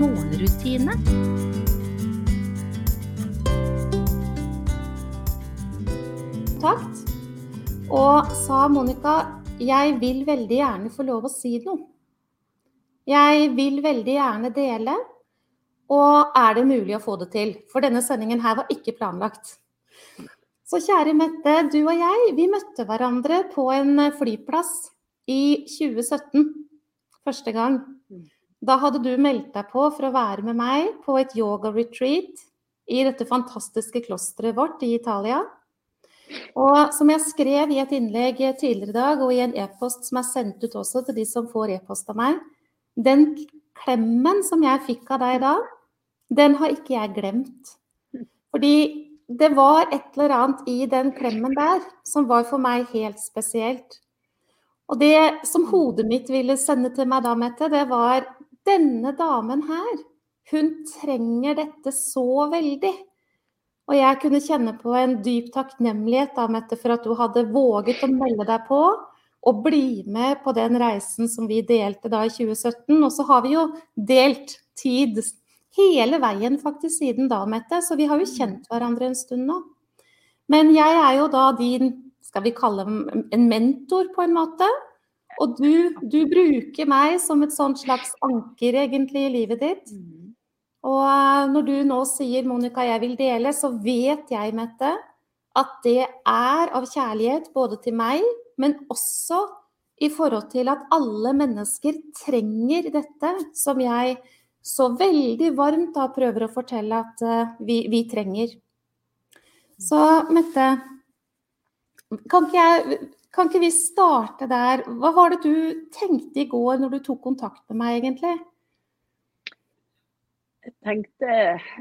morgenrutine. Takt. Og sa Monica, jeg vil veldig gjerne få lov å si noe. Jeg vil veldig gjerne dele. Og er det mulig å få det til? For denne sendingen her var ikke planlagt. Så kjære Mette, du og jeg, vi møtte hverandre på en flyplass i 2017. Første gang. Da hadde du meldt deg på for å være med meg på et yoga-retreat i dette fantastiske klosteret vårt i Italia. Og som jeg skrev i et innlegg tidligere i dag, og i en e-post som er sendt ut også til de som får e-post av meg, den klemmen som jeg fikk av deg da, den har ikke jeg glemt. Fordi det var et eller annet i den klemmen der som var for meg helt spesielt. Og det som hodet mitt ville sende til meg da, Mette, det var denne damen her. Hun trenger dette så veldig. Og jeg kunne kjenne på en dyp takknemlighet da, Mette, for at du hadde våget å melde deg på og bli med på den reisen som vi delte da i 2017. Og så har vi jo delt tid hele veien faktisk siden da, Mette, så vi har jo kjent hverandre en stund nå. Men jeg er jo da din, skal vi kalle en mentor på en måte. Og du, du bruker meg som et sånt slags anker egentlig i livet ditt. Og eh, når du nå sier 'Monica, jeg vil dele', så vet jeg, Mette, at det er av kjærlighet både til meg, men også i forhold til at alle mennesker trenger dette, som jeg så veldig varmt da prøver å fortelle at uh, vi, vi, trenger. Så Mette, kan ikke, jeg, kan ikke vi starte der? Hva var det du tenkte i går når du tok kontakt med meg, egentlig? Jeg tenkte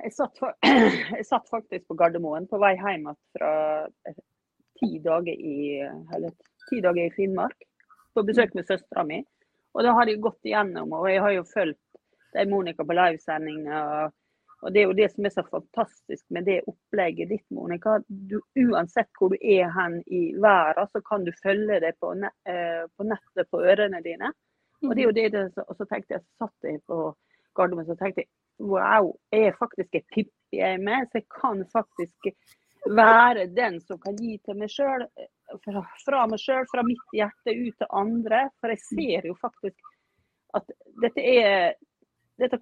Jeg satt, jeg satt faktisk på Gardermoen på vei hjem fra eh, ti dager i, eller, ti dager i Finnmark på besøk med søstera mi. Og da har jeg gått igjennom, og jeg har jo fulgt de Monica, på livesending. Og det er jo det som er så fantastisk med det opplegget ditt, Monica. Du, uansett hvor du er hen i verden, så kan du følge det på, eh, på nettet på ørene dine. Og det er jo det, det Og så tenkte jeg, satt jeg på Gardermoen så tenkte jeg wow, jeg er faktisk et pippi jeg er med, så jeg kan faktisk være den som kan gi til meg sjøl, fra, fra, meg sjøl, fra mitt hjerte ut til andre. For jeg ser jo faktisk at dette er dette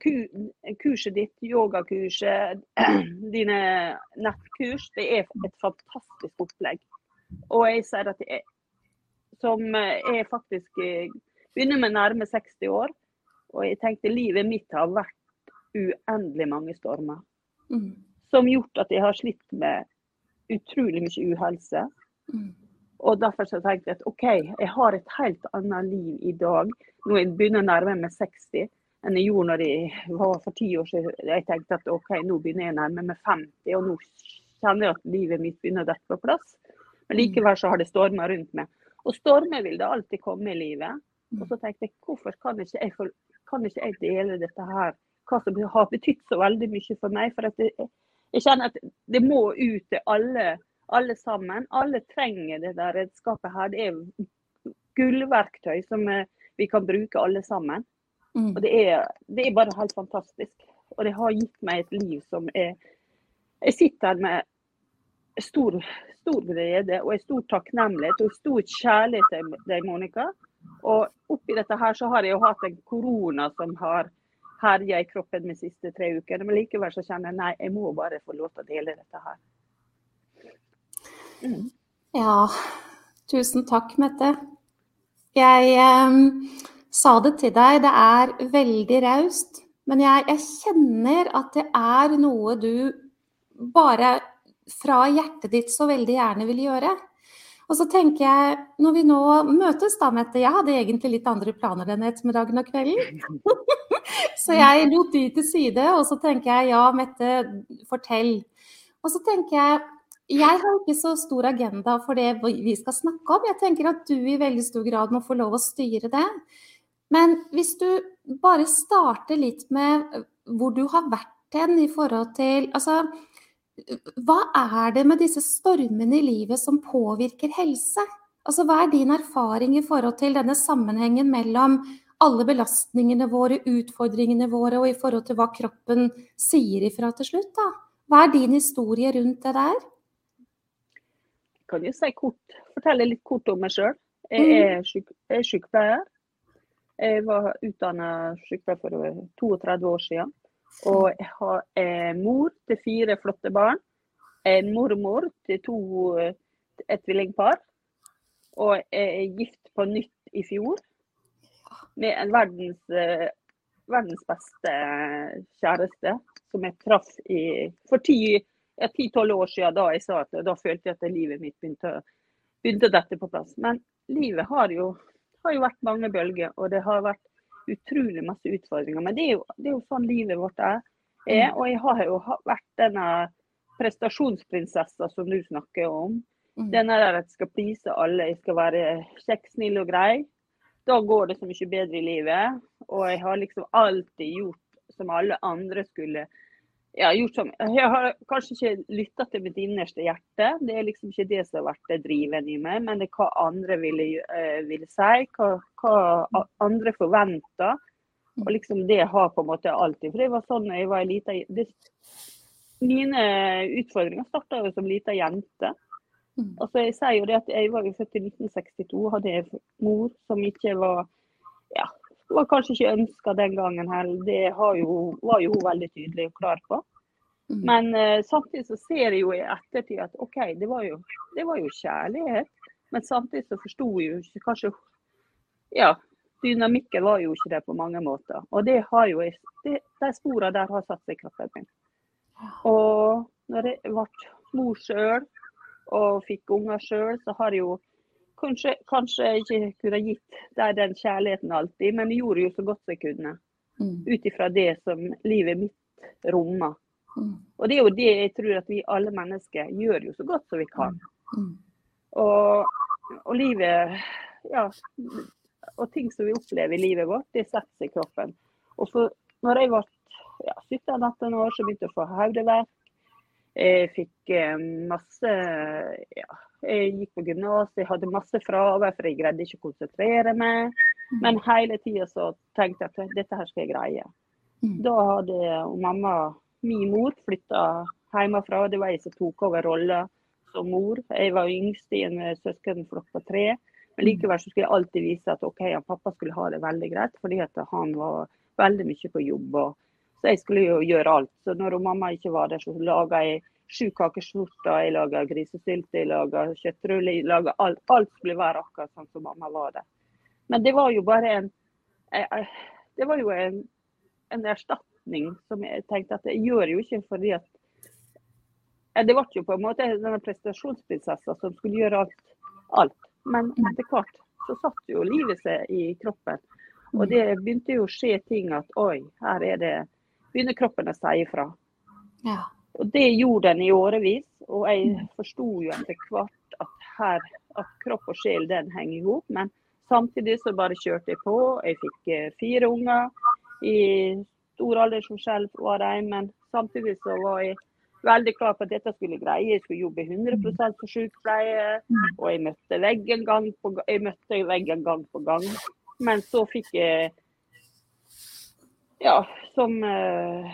kurset ditt, yogakurset, dine nettkurs, det er et fantastisk opplegg. Og jeg sier at jeg, som er faktisk begynner med nærme 60 år, og jeg tenkte livet mitt har vært uendelig mange stormer. Mm. Som gjort at jeg har slitt med utrolig mye uhelse. Mm. Og derfor så tenkte jeg at OK, jeg har et helt annet liv i dag. Nå jeg begynner å nærme meg 60 enn jeg gjorde når jeg var for ti år siden. Jeg tenkte at OK, nå begynner jeg å nærme meg 50, og nå kjenner jeg at livet mitt begynner å dette på plass. Men likevel så har det storma rundt meg. Og stormer vil det alltid komme i livet. Og så tenkte jeg hvorfor kan ikke jeg, kan ikke jeg dele dette her hva som har betydd så veldig mye for meg. For det, jeg kjenner at det må ut til alle, alle sammen. Alle trenger det der redskapet her. Det er gullverktøy som eh, vi kan bruke alle sammen. Mm. Og det er, det er, bare helt fantastisk. Og det har gitt meg et liv som er Jeg sitter med stor, stor glede og stor takknemlighet og stor kjærlighet til deg, Monica. Og oppi dette her så har jeg jo hatt en korona som har herja i kroppen de siste tre ukene. Men likevel så kjenner jeg nei, jeg må bare få lov til å dele dette her. Mm. Ja, tusen takk, Mette. Jeg eh, sa det til deg, det er veldig raust. Men jeg, jeg, kjenner at det er noe du bare fra hjertet ditt så veldig gjerne vil gjøre. Og så tenker jeg, når vi nå møtes da, Mette Jeg hadde egentlig litt andre planer denne ettermiddagen og kvelden. Så jeg lot de til side, og så tenker jeg ja, Mette, fortell. Og så tenker jeg jeg har ikke så stor agenda for det vi skal snakke om. Jeg tenker at du i veldig stor grad må få lov å styre det. Men hvis du bare starter litt med hvor du har vært hen i forhold til Altså, hva er det med disse stormene i livet som påvirker helse? Altså, hva er din erfaring i forhold til denne sammenhengen mellom alle belastningene våre, utfordringene våre, og i forhold til hva kroppen sier ifra til slutt? da? Hva er din historie rundt det der? Jeg kan jo si kort, fortelle litt kort om meg sjøl. Jeg mm. er, syk, er sykepleier. Jeg var utdanna sykepleier for 32 år siden. Og jeg har en mor til fire flotte barn. Jeg er mormor til to, et tvillingpar. Og jeg er gift på nytt i fjor med en verdens, eh, verdens beste kjæreste som jeg traff i, for ti-tolv år siden. Da jeg sa at da følte jeg at livet mitt begynte, begynte dette på plass. Men livet har jo, har jo vært mange bølger, og det har vært utrolig masse utfordringer. Men det er jo, det er jo sånn livet vårt er. er. Mm. Og jeg har jo vært denne prestasjonsprinsessa som du snakker om. Mm. Denne der at jeg skal please alle, jeg skal være kjekk, snill og grei. Da går det så mye bedre i livet. Og jeg har liksom alltid gjort som alle andre skulle ja, gjort som Jeg har kanskje ikke lytta til mitt innerste hjerte. Det er liksom ikke det som har vært det driven i meg, men det er hva andre ville, uh, ville si. Hva, hva, andre forventer. Og liksom det har på en måte alltid. For det var sånn jeg var lita Mine utfordringer starta jo som lita jente. Mm. Altså, jeg sier jo det at jeg var jo født i 1962, hadde jeg mor som ikke var var kanskje ikke ønska den gangen heller. Det jo, var jo hun veldig tydelig og klar på. Mm. Men uh, samtidig så ser jeg jo i ettertid at OK, det var jo, det var jo kjærlighet. Men samtidig så forsto jeg jo ikke kanskje Ja, dynamikken var jo ikke det på mange måter. Og det har jo det, de sporene der har satt seg i kroppen min. Og når jeg ble mor sjøl, og fikk unger sjøl, så har jeg jo kanskje, kanskje ikke kunne gitt deg den kjærligheten alltid, men jeg gjorde jo så godt jeg kunne. Mm. Ut ifra det som livet mitt rommer. Mm. Og det er jo det jeg tror at vi alle mennesker gjør jo så godt som vi kan. Mm. mm. Og, og, livet ja, og ting som vi opplever i livet vårt, det setter seg i kroppen. Og for, når jeg ble ja, 17-18 år, så begynte jeg å få hodeverk. Jeg fikk eh, masse ja, Jeg gikk på gymnas, jeg hadde masse fravær for jeg greide ikke å konsentrere meg. Men hele tida så tenkte jeg at dette her skal jeg greie. Mm. Da hadde mamma, min mor, flytta hjemmefra. Det var jeg som tok over rolla som mor. Jeg var yngst i en søskenflokk på tre. Men likevel så skulle jeg alltid vise at OK, pappa skulle ha det veldig greit, fordi at han var veldig mye på jobb. og så jeg skulle jo gjøre alt. Så når mamma ikke var der, så laga jeg sju kakeskjorter, jeg laga grisesylte, jeg laga kjøttruller, Jeg laga alt. Alt skulle være akkurat sånn som mamma var der. Men det var jo bare en Det var jo en, en erstatning som jeg tenkte at jeg gjør jo ikke fordi at Det ble jo på en måte denne prestasjonsprinsessa som skulle gjøre alt. alt. Men etter hvert så satt jo livet seg i kroppen. Og det begynte jo å skje ting at oi, her er det begynner kroppen å si ifra. Ja. Og Det gjorde den i årevis. Og jeg mm. forsto jo etter hvert at, her, at kropp og sjel den henger i hop. Men samtidig så bare kjørte jeg på. Jeg fikk eh, fire unger. I stor aldersforskjell var de, men samtidig så var jeg veldig klar på at dette skulle greie. Jeg skulle jobbe 100 for sykepleie. Mm. Og jeg møtte veggen gang på gang. Veggen gang på gang. Men så fikk jeg ja, som eh,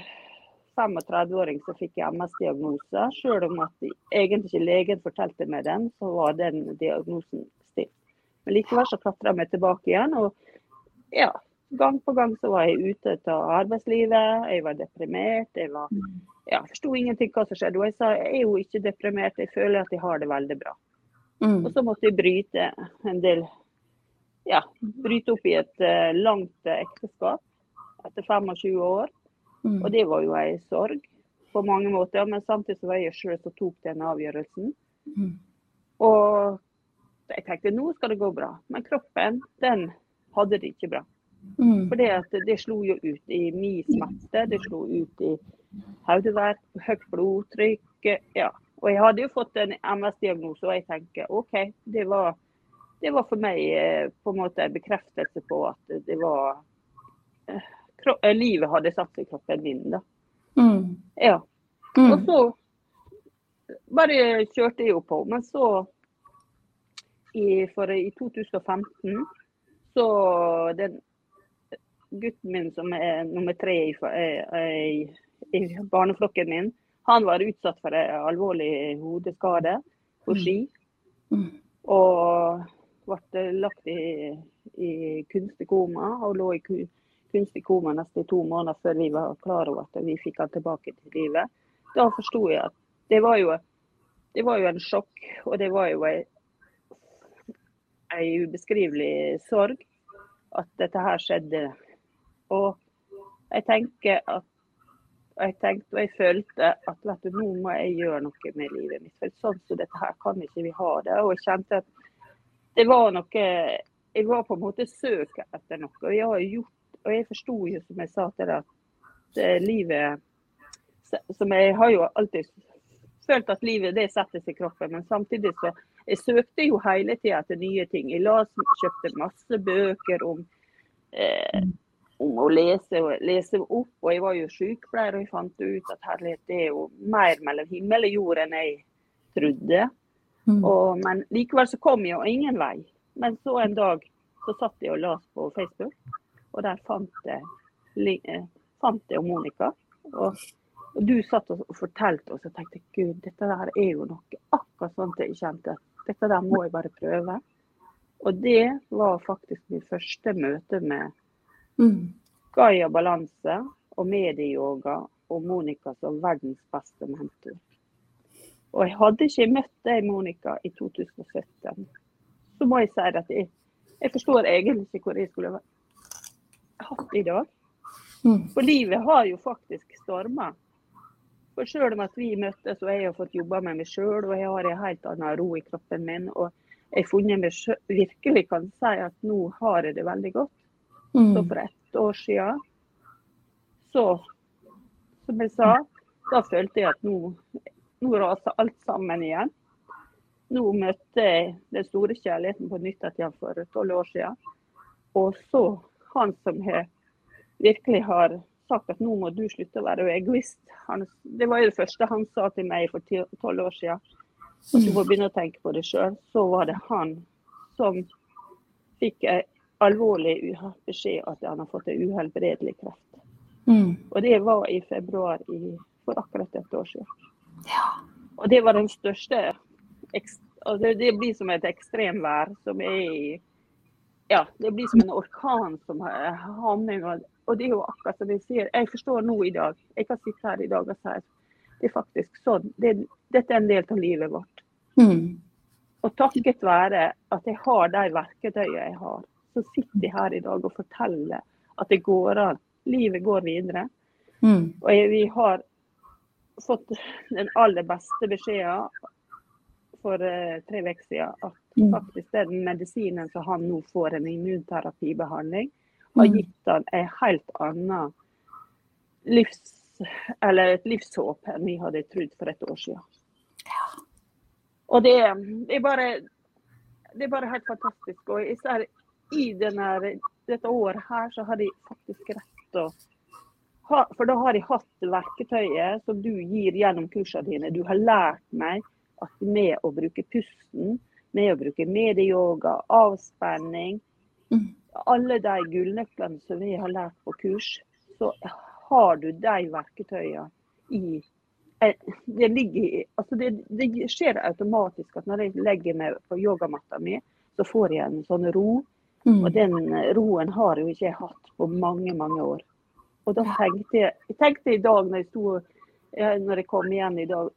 35-åring så fikk jeg MS-diagnose. Selv om at egentlig ikke legen fortalte meg den, så var den diagnosen stilt. Men likevel så klatra jeg meg tilbake igjen. Og ja, gang på gang så var jeg ute av arbeidslivet. Jeg var deprimert. Jeg var, ja, forsto ingenting hva som skjedde. Og jeg sa jeg er jo ikke deprimert, jeg føler at jeg har det veldig bra. Mm. Og så måtte jeg bryte en del ja, bryte opp i et uh, langt ekteskap etter 25 år. Mm. Og det var jo ei sorg på mange måter. Men samtidig var jeg sjøl som tok den avgjørelsen. Mm. Og jeg tenkte nå skal det gå bra. Men kroppen, den hadde det ikke bra. Mm. For det, det slo jo ut i min smerte, det slo ut i hodeverk, høyt blodtrykk. Ja. Og jeg hadde jo fått en MS-diagnose, og jeg tenker OK, det var, det var for meg eh, på en måte en bekreftelse på at det var eh, Livet hadde satt seg i kroppen min, da. Mm. Ja. Og Mm. så bare kjørte jeg jo på. Men så, i, for i 2015, så den gutten min som er nummer tre i, eh, i, i barneflokken min, han var utsatt for en alvorlig hodeskade på ski. Mm. Og ble lagt i, i kunstig koma, og lå i ku- kunstig koma nesten to måneder før vi var klar over at vi fikk han tilbake til livet. Da forsto jeg at det var jo, det var jo en sjokk, og det var jo ei, ei ubeskrivelig sorg at dette her skjedde. Og jeg tenker at jeg tenkte og jeg følte at vet du, nå må jeg gjøre noe med livet mitt. For sånn som dette her kan ikke vi ha det. Og jeg kjente at det var noe Jeg var på en måte søket etter noe. Og jeg har gjort og jeg forsto jo, som jeg sa til deg, at eh, livet Som jeg har jo alltid følt at livet det settes i kroppen, men samtidig så Jeg søkte jo hele tida etter nye ting. Jeg las, kjøpte masse bøker om eh, om å lese, lese opp. Og jeg var jo sykepleier og jeg fant ut at herlighet, det er jo mer mellom himmel og jord enn jeg trodde. Mm. Og, men likevel så kom jeg jo ingen vei. Men så en dag så satt jeg og leste på Facebook, og der fant jeg, eh, fant jeg Monica. Og, og du satt og fortalte og tenkte gud, dette der er jo noe akkurat sånn jeg kjente. Dette der må jeg bare prøve. Og det var faktisk mitt første møte med Mm. Gaia Balanse og medieyoga og Monica som verdens beste mentor. Og jeg hadde ikke møtt deg, Monica, i 2017. Så må jeg si at jeg, jeg forstår egentlig ikke hvor jeg skulle hatt i dag. Mm. For livet har jo faktisk storma. For selv om at vi møttes og jeg har fått jobba med meg sjøl, og jeg har en helt annen ro i kroppen min, og jeg har funnet meg selv, virkelig kan si at nå har jeg det veldig godt. Så Mm. for ett år siden, så som jeg sa, da følte jeg at nå, nå raser alt sammen igjen. Nå møtte jeg den store kjærligheten på nytt igjen for tolv år siden. Og så han som har, virkelig har sagt at nå må du slutte å være egoist. Han, det var jo det første han sa til meg for tolv år siden. At du må begynne å tenke på det sjøl. Så var det han som fikk en alvorlig beskjed at han har fått en uhelbredelig kreft. Mm. Og det var i februar i, for akkurat et år siden. Ja. Og det var den største og det, det blir som et ekstremvær som er i Ja, det blir som en orkan som har- havner og, og det er jo akkurat som jeg sier. Jeg forstår nå i dag. Jeg kan sitte her i dag og si det er faktisk sånn. Det, dette er en del av livet vårt. Mm. Og takket være at jeg har de verktøyene jeg har, så sitter jeg her i dag og forteller at det går an. Livet går videre. Mm. Og jeg, vi har fått den aller beste beskjeden for eh, tre uker siden. At Mm. faktisk den medisinen som han nå får, en immunterapibehandling, har Mm. gitt han en helt annen livs... Eller et livshåp enn vi hadde trodd for et år siden. Og det, det, er bare, det er bare helt fantastisk. Og især i denne, dette året her, så har de faktisk rett å For da har de hatt verktøyet som du gir gjennom kursene dine. Du har lært meg at med å bruke pusten, med å bruke medieyoga, avspenning, Mm. alle de gullnøklene som vi har lært på kurs, så har du de verktøyene i eh, det, ligger, altså det, det skjer automatisk at når jeg legger meg på yogamatta mi, så får jeg en sånn ro. Mm. Og den roen har jo ikke jeg hatt på mange, mange år. Og da tenkte jeg, jeg tenkte i dag når jeg sto eh, når jeg kom igjen i dag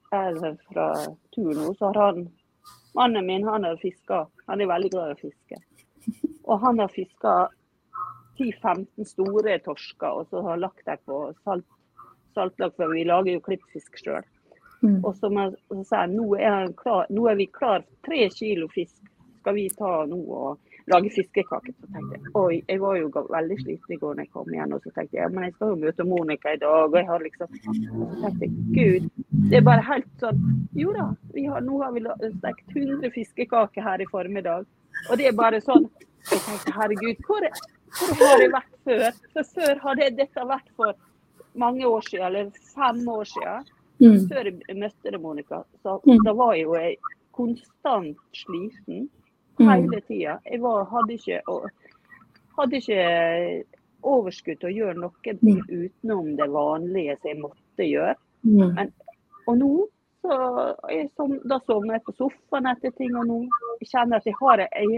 fra tur nå, så har han Mannen min han har fiska. Han er veldig glad i å fiske. Og han har fiska 10-15 store torsker, og så har lagt dem på salt, saltlag, for vi lager jo klippfisk sjøl. Mm. Og så, må- så sa jeg nå er, han klar, nå er vi klar. Tre kilo fisk skal vi ta nå. Og lage fiskekaker. Så tenkte jeg oi, jeg var jo veldig sliten i går når jeg kom igjen. Og så tenkte jeg ja, men jeg skal jo møte Monica i dag. Og jeg har liksom Og så tenkte jeg gud, det er bare helt sånn Jo da, har, nå har vi stekt 100 fiskekaker her i formiddag. Og det er bare sånn Jeg tenkte herregud, hvor, hvor har jeg vært før? For før hadde dette vært for mange år siden, eller fem år siden. Mm. Før jeg møtte deg, Monica, så mm. da var jo jeg konstant sliten. Hele tida. Jeg var, hadde, ikke, hadde, ikke, overskudd til å gjøre noe mm. utenom det vanlige som jeg måtte gjøre. Mm. Men, og nå så jeg som, da sovner jeg på sofaen etter ting, og nå kjenner jeg at jeg har en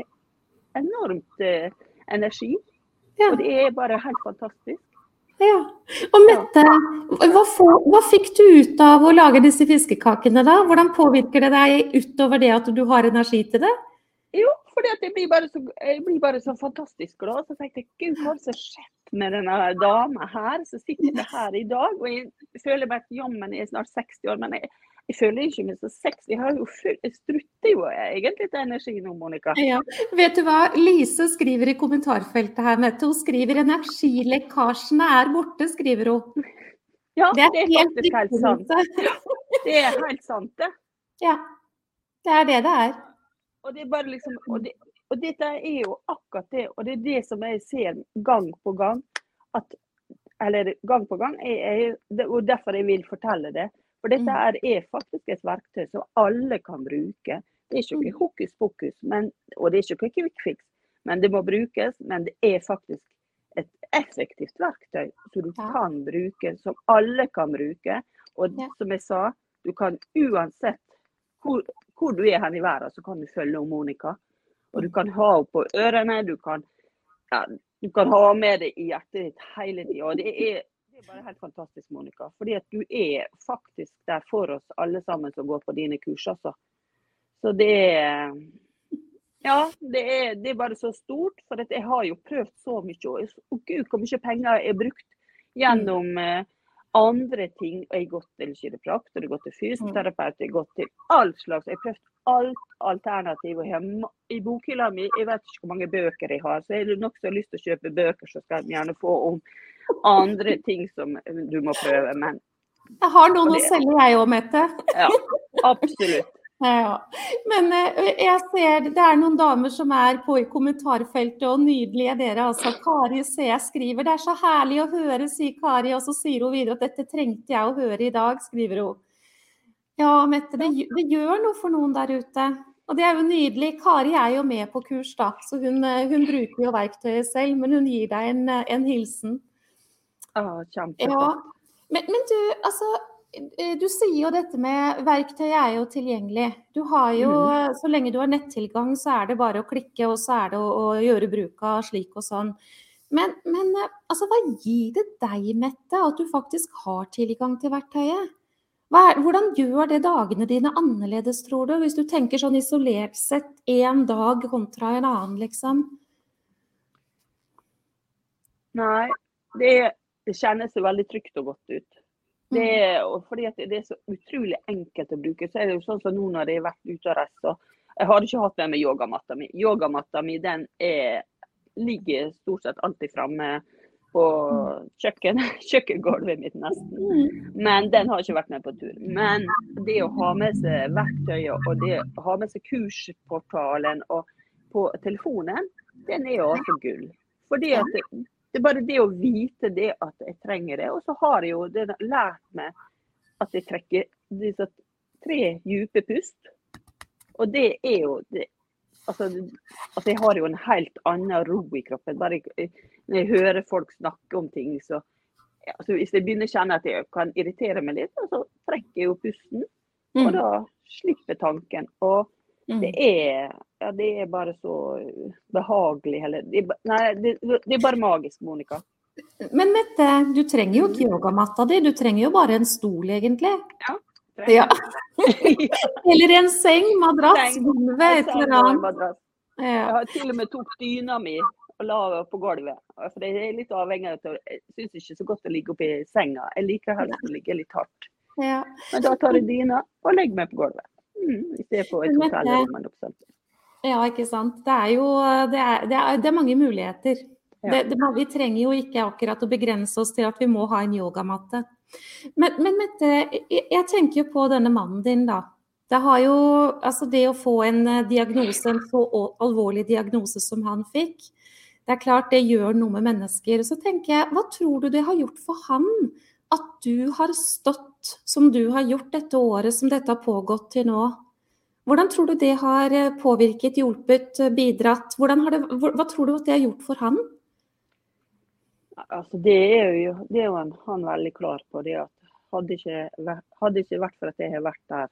enormt eh, energi. Ja. Og det er bare helt fantastisk. Ja. Og Mette, hva, får, hva, fikk du ut av å lage disse fiskekakene da? Hvordan påvirker det deg utover det at du har energi til det? Jo, fordi jeg blir, bare så, jeg blir bare så fantastisk glad. Så tenkte jeg gud, hva har som skjedd med denne dama her som sitter her i dag? Og jeg føler meg jammen jeg er snart 60 år, men jeg, jeg føler ikke meg så sexy. Jeg, har jo full, jeg strutter jo egentlig til energi nå, Monica. Ja. Vet du hva Lise skriver i kommentarfeltet her, Mette? Hun skriver 'energilekkasjene er borte', skriver hun. Ja, det er, det er faktisk helt sant. Det er helt sant, det. Ja. Det er det det er. Og det er bare liksom, og, det, og dette er jo akkurat det, og det er det som jeg ser gang på gang. At, eller gang på gang, jeg, jeg, og derfor jeg vil fortelle det. For dette mm. er, er faktisk et verktøy som alle kan bruke. Det er ikke mm. hokus pokus, men, og det er ikke quick fix. Men det må brukes. Men det er faktisk et effektivt verktøy som du kan bruke, som alle kan bruke. Og som jeg sa, du kan uansett hvor, hvor du er hen i verden, så kan du følge om Monica. Og du kan ha henne på ørene, du kan, ja, du kan ha med deg i hjertet ditt hele tida. Det det er bare helt fantastisk, Monica. Fordi at du er faktisk der for oss alle sammen som går på dine kurs. Altså. Så det er Ja, det er, det er, bare så stort. For jeg har jo prøvd så mye. Og gud, hvor mye penger jeg har brukt gjennom eh, andre ting. Jeg har gått til kiropraktor, jeg har gått til fysioterapeut, jeg har gått til all slags. Jeg har prøvd alt alternativ. og jeg, I bokhylla mi, jeg vet ikke hvor mange bøker jeg har, så jeg har nokså lyst til å kjøpe bøker, så skal jeg gjerne få om andre ting som du må prøve. Men Jeg har noen å selge, jeg òg, Mette. Ja, absolutt. Ja, Men eh, jeg ser det er noen damer som er på i kommentarfeltet, og nydelige dere. altså. Kari C. skriver det er så herlig å høre, sier Kari. Og så sier hun videre at dette trengte jeg å høre i dag, skriver hun. Ja, Mette, det, det gjør noe for noen der ute. Og det er jo nydelig. Kari er jo med på kurs, da, så hun, eh, hun bruker jo verktøyet selv. Men hun gir deg en, eh, en hilsen. Ah. Ja. Men, men, du, altså du sier jo dette med verktøyet er jo tilgjengelig. Du har jo, mm. Så lenge du har nettilgang, så er det bare å klikke, og så er det å, å gjøre bruk av slik og sånn. Men, men eh, altså, hva gir det deg, Mette, at du faktisk har tilgang til verktøyet? Er, hvordan gjør det dagene dine annerledes, tror du? Hvis du tenker sånn isolert sett én dag kontra en annen, liksom? Nei, det det kjennes jo veldig trygt og godt ut. Det mm. fordi det er så utrolig enkelt å bruke. så er det jo sånn som nå når jeg har vært ute og reist. Så jeg hadde ikke hatt med meg yogamatta mi. Yogamatta mi den er, ligger stort sett alltid framme på kjøkken, kjøkkengulvet mitt nesten. Mm. Men den har ikke vært med på tur. Men det å ha med seg verktøyet og det å ha med seg kursportalen og på telefonen, den er jo også gull. Fordi at det er bare det å vite det at jeg trenger det. Og så har jeg jo det lært meg at jeg trekker disse tre dype pust. Og det er jo det, altså, altså, jeg har jo en helt annen ro i kroppen. Bare når jeg hører folk snakke om ting, så altså, Hvis jeg begynner å kjenne at jeg kan irritere meg litt, så trekker jeg jo pusten. Og mm. da slipper tanken. Og Mm. Det, er, ja, det er bare så behagelig. Eller, det, nei, det, det, er bare magisk, Monica. Men Mette, du trenger jo ikke yogamatta di, du trenger jo bare en stol, egentlig. Ja. ja. eller en seng, madrass, gulvet, et eller annet. Ja. Jeg har til og med tok dyna mi og la på gulvet. For det er litt avhengig av at Jeg syns ikke så godt å ligge oppi senga. Jeg liker helst å ligge litt hardt. Men da tar jeg dyna og legger meg på gulvet. Mm, I stedet for et hotellrom. Ja, ikke sant. Det er jo det er, det er, det er mange muligheter. Ja. vi trenger jo ikke akkurat å begrense oss til at vi må ha en yogamatte. Men, men Mette, jeg, jeg tenker jo på denne mannen din, da. Det, jo, altså det å få en eh, diagnose, en så alvorlig diagnose som han fikk, det er klart det gjør noe med mennesker. Så tenker jeg, hva tror du det har gjort for han at du har stått som du har gjort dette året som dette har pågått til nå? Hvordan tror du det har eh, påvirket, hjulpet, bidratt? Det, hva tror du at det har gjort for han? Altså, det er jo, det er jo han, han, veldig klar på. det at Hadde ikke, hadde ikke vært for at jeg har vært der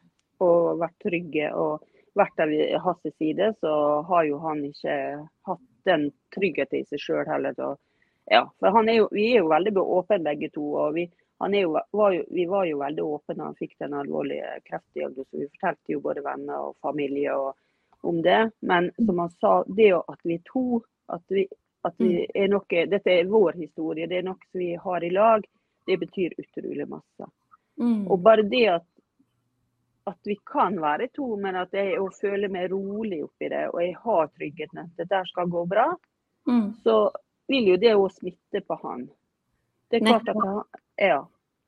og vært trygge og vært der ved hans side, så har jo han ikke hatt den tryggheten i seg sjøl heller. Så, ja, for er jo, vi er jo veldig åpne begge to. og vi, jo, var jo, vi var jo veldig åpne da han fikk den alvorlige kreftdiagnosen. Vi fortalte jo både venner og familie og, om det. Men som han sa, det at vi er to, at, vi, at vi mm. er noe, dette er vår historie, det er noe som vi har i lag, det betyr utrolig masse. Mm. Og bare det at at vi kan være to, men at jeg føler føle meg rolig oppi det, og jeg har tryggheten at dette skal gå bra, mm. så vil jo det òg smitte på han. Det er klart at han, ja.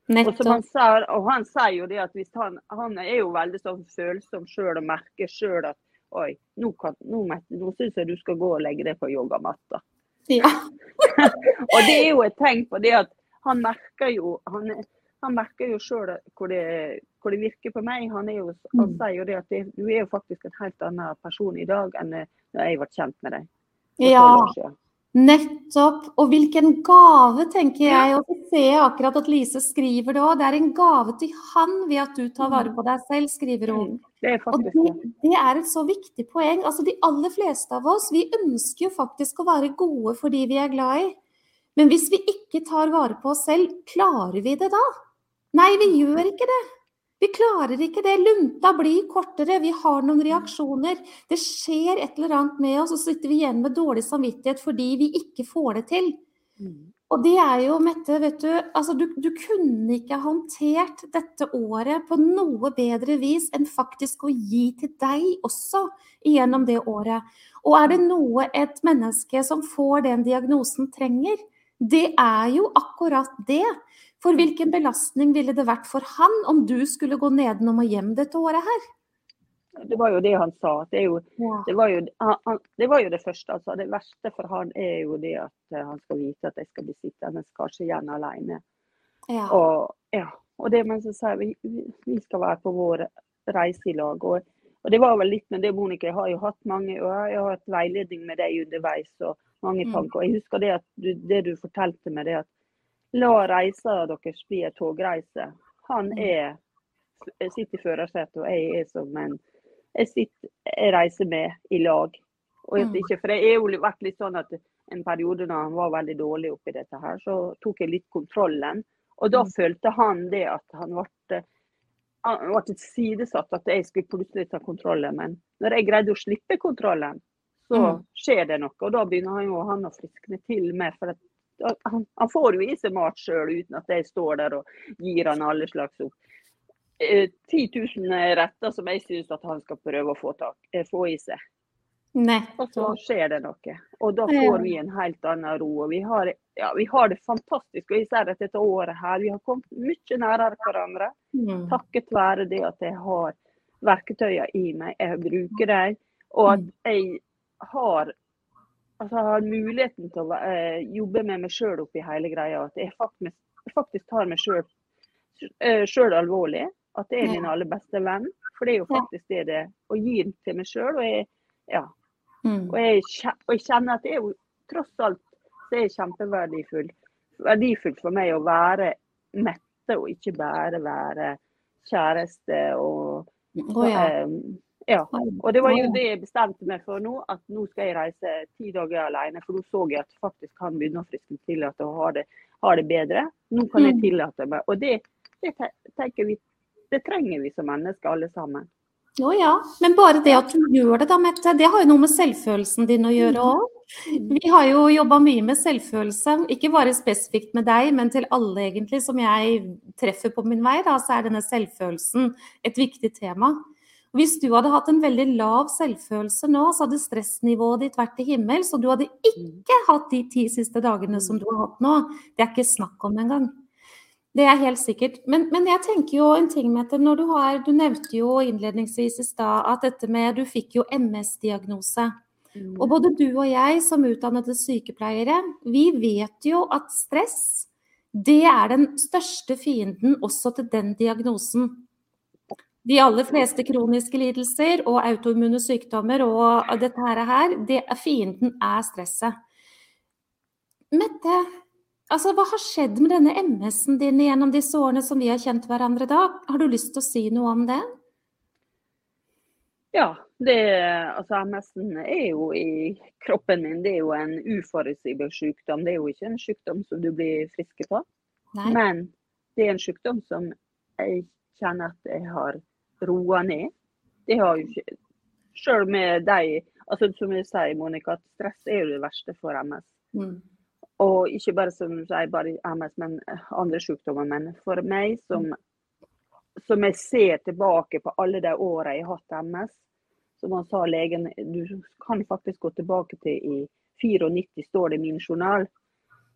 Og, han sa, og han sier jo det at hvis han, han er jo veldig sånn følsom sjøl og merker sjøl at oi, nå, kan, nå, nå syns jeg du skal gå og legge deg på yogamatta. Ja. og det er jo et tegn på det at han merker jo han, han merker jo sjøl hvor, hvor, det virker på meg. Han, jo, han mm. sier jo det at det, du er jo faktisk en helt annen person i dag enn da jeg ble kjent med deg. Ja, nettopp. Og hvilken gave, tenker jeg. Og så ser jeg akkurat at Lise skriver det òg. Det er en gave til han ved at du tar vare på deg selv, skriver hun. Det og det, det, er et så viktig poeng. Altså De aller fleste av oss vi ønsker jo faktisk å være gode for de vi er glad i. Men hvis vi ikke tar vare på oss selv, klarer vi det da? Nei, vi gjør ikke det. Vi klarer ikke det. Lunta blir kortere, vi har noen reaksjoner. Det skjer et eller annet med oss, og så sitter vi igjen med dårlig samvittighet fordi vi ikke får det til. Mm. Og det er jo, Mette, vet du, altså du, du kunne ikke håndtert dette året på noe bedre vis enn faktisk å gi til deg også gjennom det året. Og er det noe et menneske som får den diagnosen trenger, det er jo akkurat det. For hvilken belastning ville det vært for han om du skulle gå nedenom og hjem dette året her? Det var jo det han sa. Det, jo, ja. det, var, jo, han, det var, jo, det første. Altså. Det verste for han er jo det at eh, han skal vite at jeg skal bli sittende kanskje igjen alene. Ja. Og, ja. og det men så sier vi, vi skal være på vår reise i lag. Og, og, det var vel litt med det, Monica. Jeg har jo hatt mange og jeg har hatt veiledning med deg underveis og mange mm. tanker. Og jeg husker det at du, det du fortalte meg, det at La reisa deres bli en togreise. Han mm. er, sitter i førersetet, og jeg er som en Jeg, sitter, jeg reiser med i lag. Og jeg, ikke, for det er jo vært litt sånn at en periode da han var veldig dårlig oppi dette her, så tok jeg litt kontrollen. Og da mm. følte han det at han ble han ble sidesatt, at jeg skulle plutselig ta kontrollen. Men når jeg greide å slippe kontrollen, så skjer det noe. Og da begynner han jo han å friskne til mer, For han, han, får jo i seg mat sjøl uten at jeg står der og gir han alle slags opp. Eh, 10 000 retter som jeg syns at han skal prøve å få, tak, eh, få i seg. Og så skjer det noe. Og da får vi en helt annen ro. og Vi har, ja, vi har det fantastisk. og Især dette året her. Vi har kommet mye nærere hverandre. Mm. Takket være det at jeg har verktøyene i meg. Jeg bruker dem. Og at mm. jeg har altså, har muligheten til å eh, jobbe med meg sjøl oppi hele greia. At jeg faktisk, faktisk tar meg sjøl eh, alvorlig. At det er min aller beste venn. For det er jo faktisk det det å gi den til meg sjøl. Og, ja. mm. og, og, jeg kjenner at det er jo tross alt det er kjempeverdifull. Verdifullt for meg å være Mette og ikke bare være kjæreste og oh, ja. um, ja, og det var jo det jeg bestemte meg for nå, at nå skal jeg reise ti dager alene. For nå så jeg at faktisk han begynner å friske til at ha det, ha det bedre. Nå kan jeg mm. tillate meg. Og det, det vi, det trenger vi som mennesker alle sammen. Å ja, men bare det at du gjør det da, Mette, det har jo noe med selvfølelsen din å gjøre òg. Mm. Vi har jo jobba mye med selvfølelse, ikke bare spesifikt med deg, men til alle egentlig som jeg treffer på min vei. Da, så er denne selvfølelsen et viktig tema. Hvis du hadde hatt en veldig lav selvfølelse nå, så hadde stressnivået ditt vært til himmels, og du hadde ikke hatt de ti siste dagene som du har hatt nå. Det er ikke snakk om engang. Det er helt sikkert. Men, men, jeg tenker jo en ting Mette. Når du har Du nevnte jo innledningsvis i stad at dette med Du fikk jo MS-diagnose. Mm. Og både du og jeg som utdannede sykepleiere, vi vet jo at stress, det er den største fienden også til den diagnosen. De aller fleste kroniske lidelser og autoimmune sykdommer og dette her, det, fienden er stresset. Mette, altså, hva har skjedd med denne MS-en din gjennom disse årene som vi har kjent hverandre da? Har du lyst til å si noe om det? Ja, det, altså MS-en er jo i kroppen min. Det er jo en uforutsigbar sykdom. Det er jo ikke en sykdom som du blir frisk av. Men det er en sykdom som jeg kjenner at jeg har roa ned. Det har jo ikke Selv med de altså Som jeg sier, Monica, at stress er jo det verste for MS. Mm. Og ikke bare som du sier, bare MS, men andre sykdommer. Men for meg som, som jeg ser tilbake på alle de åra jeg har hatt MS, som han sa legen, du kan faktisk gå tilbake til i 94, står det i min journal,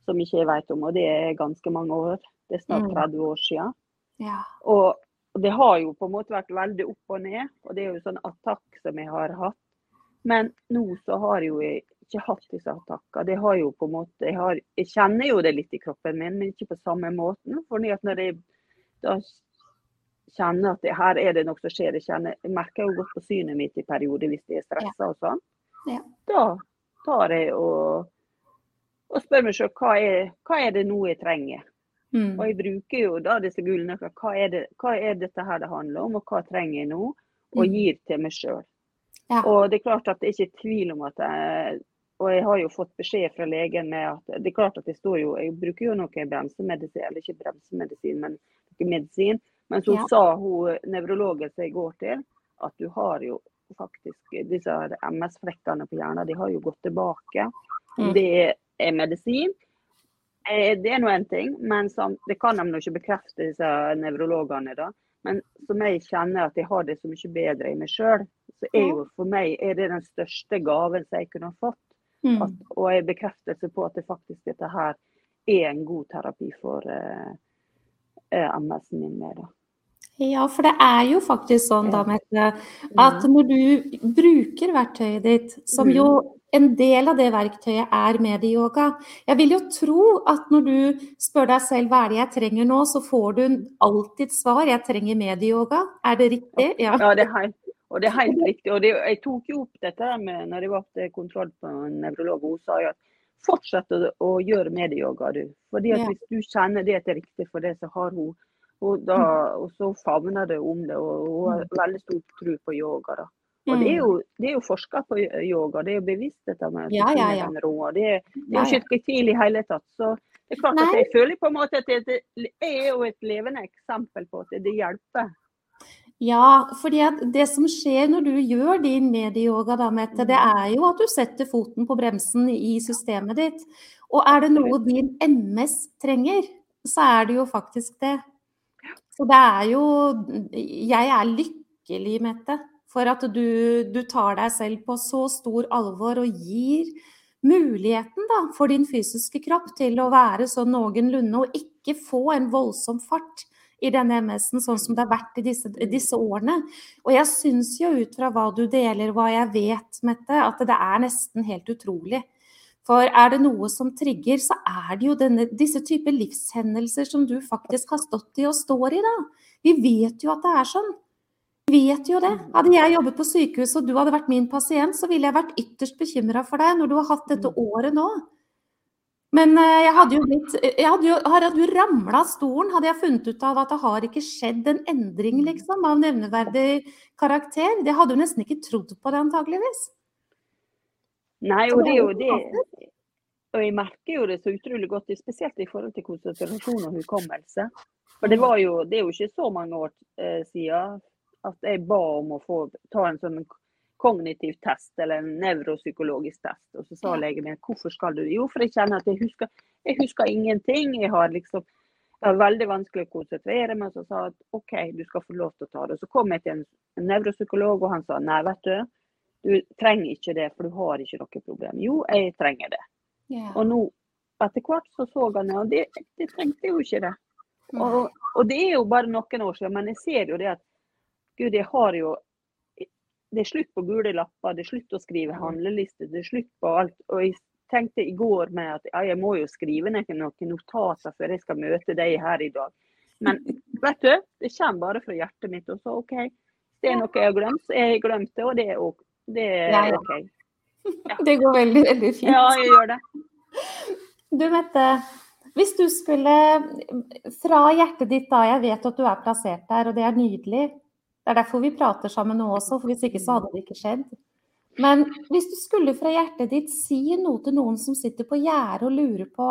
som ikke jeg vet om. Og det er ganske mange år. Det er snart 30 mm. år siden. Ja. Og og det har jo på en måte vært veldig opp og ned, og det er jo sånn attakk som jeg har hatt. Men nå så har jeg jo ikke hatt disse attakkene. Det har jo på en måte, jeg, har, jeg, kjenner jo det litt i kroppen min, men ikke på samme måten. For når jeg da kjenner at det, her er det noe som skjer, jeg, kjenner, jeg merker jo godt på synet mitt i perioder hvis jeg er stressa og sånn. Ja. Da tar jeg og, og spør meg sjøl hva, hva er det nå jeg trenger. Mm. Og jeg bruker jo da disse gullnøklene. Hva, det, hva er dette her det handler om, og hva trenger jeg nå? Og mm. gir til meg sjøl. Ja. Og det er klart at det er ikke tvil om at jeg, Og jeg har jo fått beskjed fra legen med at det er klart at jeg står jo Jeg bruker jo noe bremsemedisin, eller ikke bremsemedisin, men noe medisin. Men så ja. sa hun nevrologen som jeg går til, at du har jo faktisk disse MS-flekkene på hjernen, de har jo gått tilbake. Mm. Det er medisin. Eh, det er nå en ting, men som, det kan de ikke bekrefte, disse nevrologene. da. Men som jeg kjenner at jeg har det så mye bedre i meg sjøl, så er jo for meg er det den største gaven som jeg kunne ha fått. Mm. At, og en bekreftelse på at det faktisk dette her er en god terapi for uh, MS-en min. med da. Ja, for det er jo faktisk sånn da, Mette, at når du bruker verktøyet ditt, som mm. jo en del av det verktøyet er medieyoga. Jeg vil jo tro at når du spør deg selv hva er det jeg trenger nå, så får du alltid svar 'jeg trenger medieyoga'. Er det riktig? Ja, ja det, er helt, det er helt riktig. Og det, jeg tok jo opp dette med når jeg var til kontroll på en nevrolog. Hun sa at fortsett å, å gjøre medieyoga, du. Fordi at ja. hvis du kjenner det er riktig for det, så har hun og, da, mm. og så favner det om det, og hun har mm. veldig stor tro på yoga. da. Og det er mm. jo, det er jo forska på yoga, det er jo bevisst dette med ja, ja, ja. ro. Det, det er jo ikke tvil i hele tatt. Så det er klart Nei. at jeg føler på en måte at det, er jo et levende eksempel på at det hjelper. Ja, fordi det som skjer når du gjør din medieyoga, det er jo at du setter foten på bremsen i systemet ditt. Og er det noe din MS trenger, så er det jo faktisk det. Så det er jo Jeg er lykkelig, Mette, for at du, du tar deg selv på så stor alvor og gir muligheten da, for din fysiske kropp til å være sånn noenlunde og ikke få en voldsom fart i denne MS-en, sånn som det har vært i disse, disse årene. Og jeg syns jo ut fra hva du deler, hva jeg vet, Mette, at det er nesten helt utrolig. For er det noe som trigger, så er det jo denne, disse typer livshendelser som du faktisk har stått i og står i, da. Vi vet jo at det er sånn. Vet jo det. Hadde jeg jobbet på sykehus og du hadde vært min pasient, så ville jeg vært ytterst bekymra for deg når du har hatt dette mm. året nå. Men eh, jeg hadde jo blitt jeg hadde jo, Hadde du ramla av stolen, hadde jeg funnet ut av at det har ikke skjedd en endring mm. liksom, av nevneverdig karakter. Det hadde du nesten ikke trodd på det, antageligvis. Nei, og det er jo det. Og jeg merker jo det så utrolig godt, spesielt i forhold til konsentrasjon og hukommelse. For det, var jo, det er jo ikke så mange år eh, siden at jeg ba om å få ta en sånn kognitiv test, eller en nevropsykologisk test. Og så sa legen min hvorfor skal du? Jo, for jeg kjenner at jeg husker, jeg husker ingenting. Jeg har liksom Det var veldig vanskelig å konsentrere meg, så sa at OK, du skal få lov til å ta det. Så kom jeg til en, en nevropsykolog, og han sa nei, vet du, du trenger ikke det, for du har ikke noe problem. Jo, jeg trenger det. Yeah. Og nå, etter hvert så så han det, og det, det trengte jo ikke det. Mm. Og, og det er jo bare noen år siden, men jeg ser jo det at Gud, jeg har jo Det er slutt på gule lapper, det er slutt å skrive handlelister, det er slutt på alt. Og jeg tenkte i går med at ja, jeg må jo skrive noen, noen notater før jeg skal møte deg her i dag. Men vet du, det kommer bare fra hjertet mitt. Og så OK, det er noe jeg har glemt, så har glemt det, og det er, ok- det er er ja. OK. Det går veldig, veldig fint. Ja, jeg gjør det. Du Mette, hvis du skulle fra hjertet ditt da, jeg vet at du er plassert der, og det er nydelig. Det er derfor vi prater sammen nå også, for hvis ikke så hadde det ikke skjedd. Men hvis du skulle fra hjertet ditt si noe til noen som sitter på gjerdet og lurer på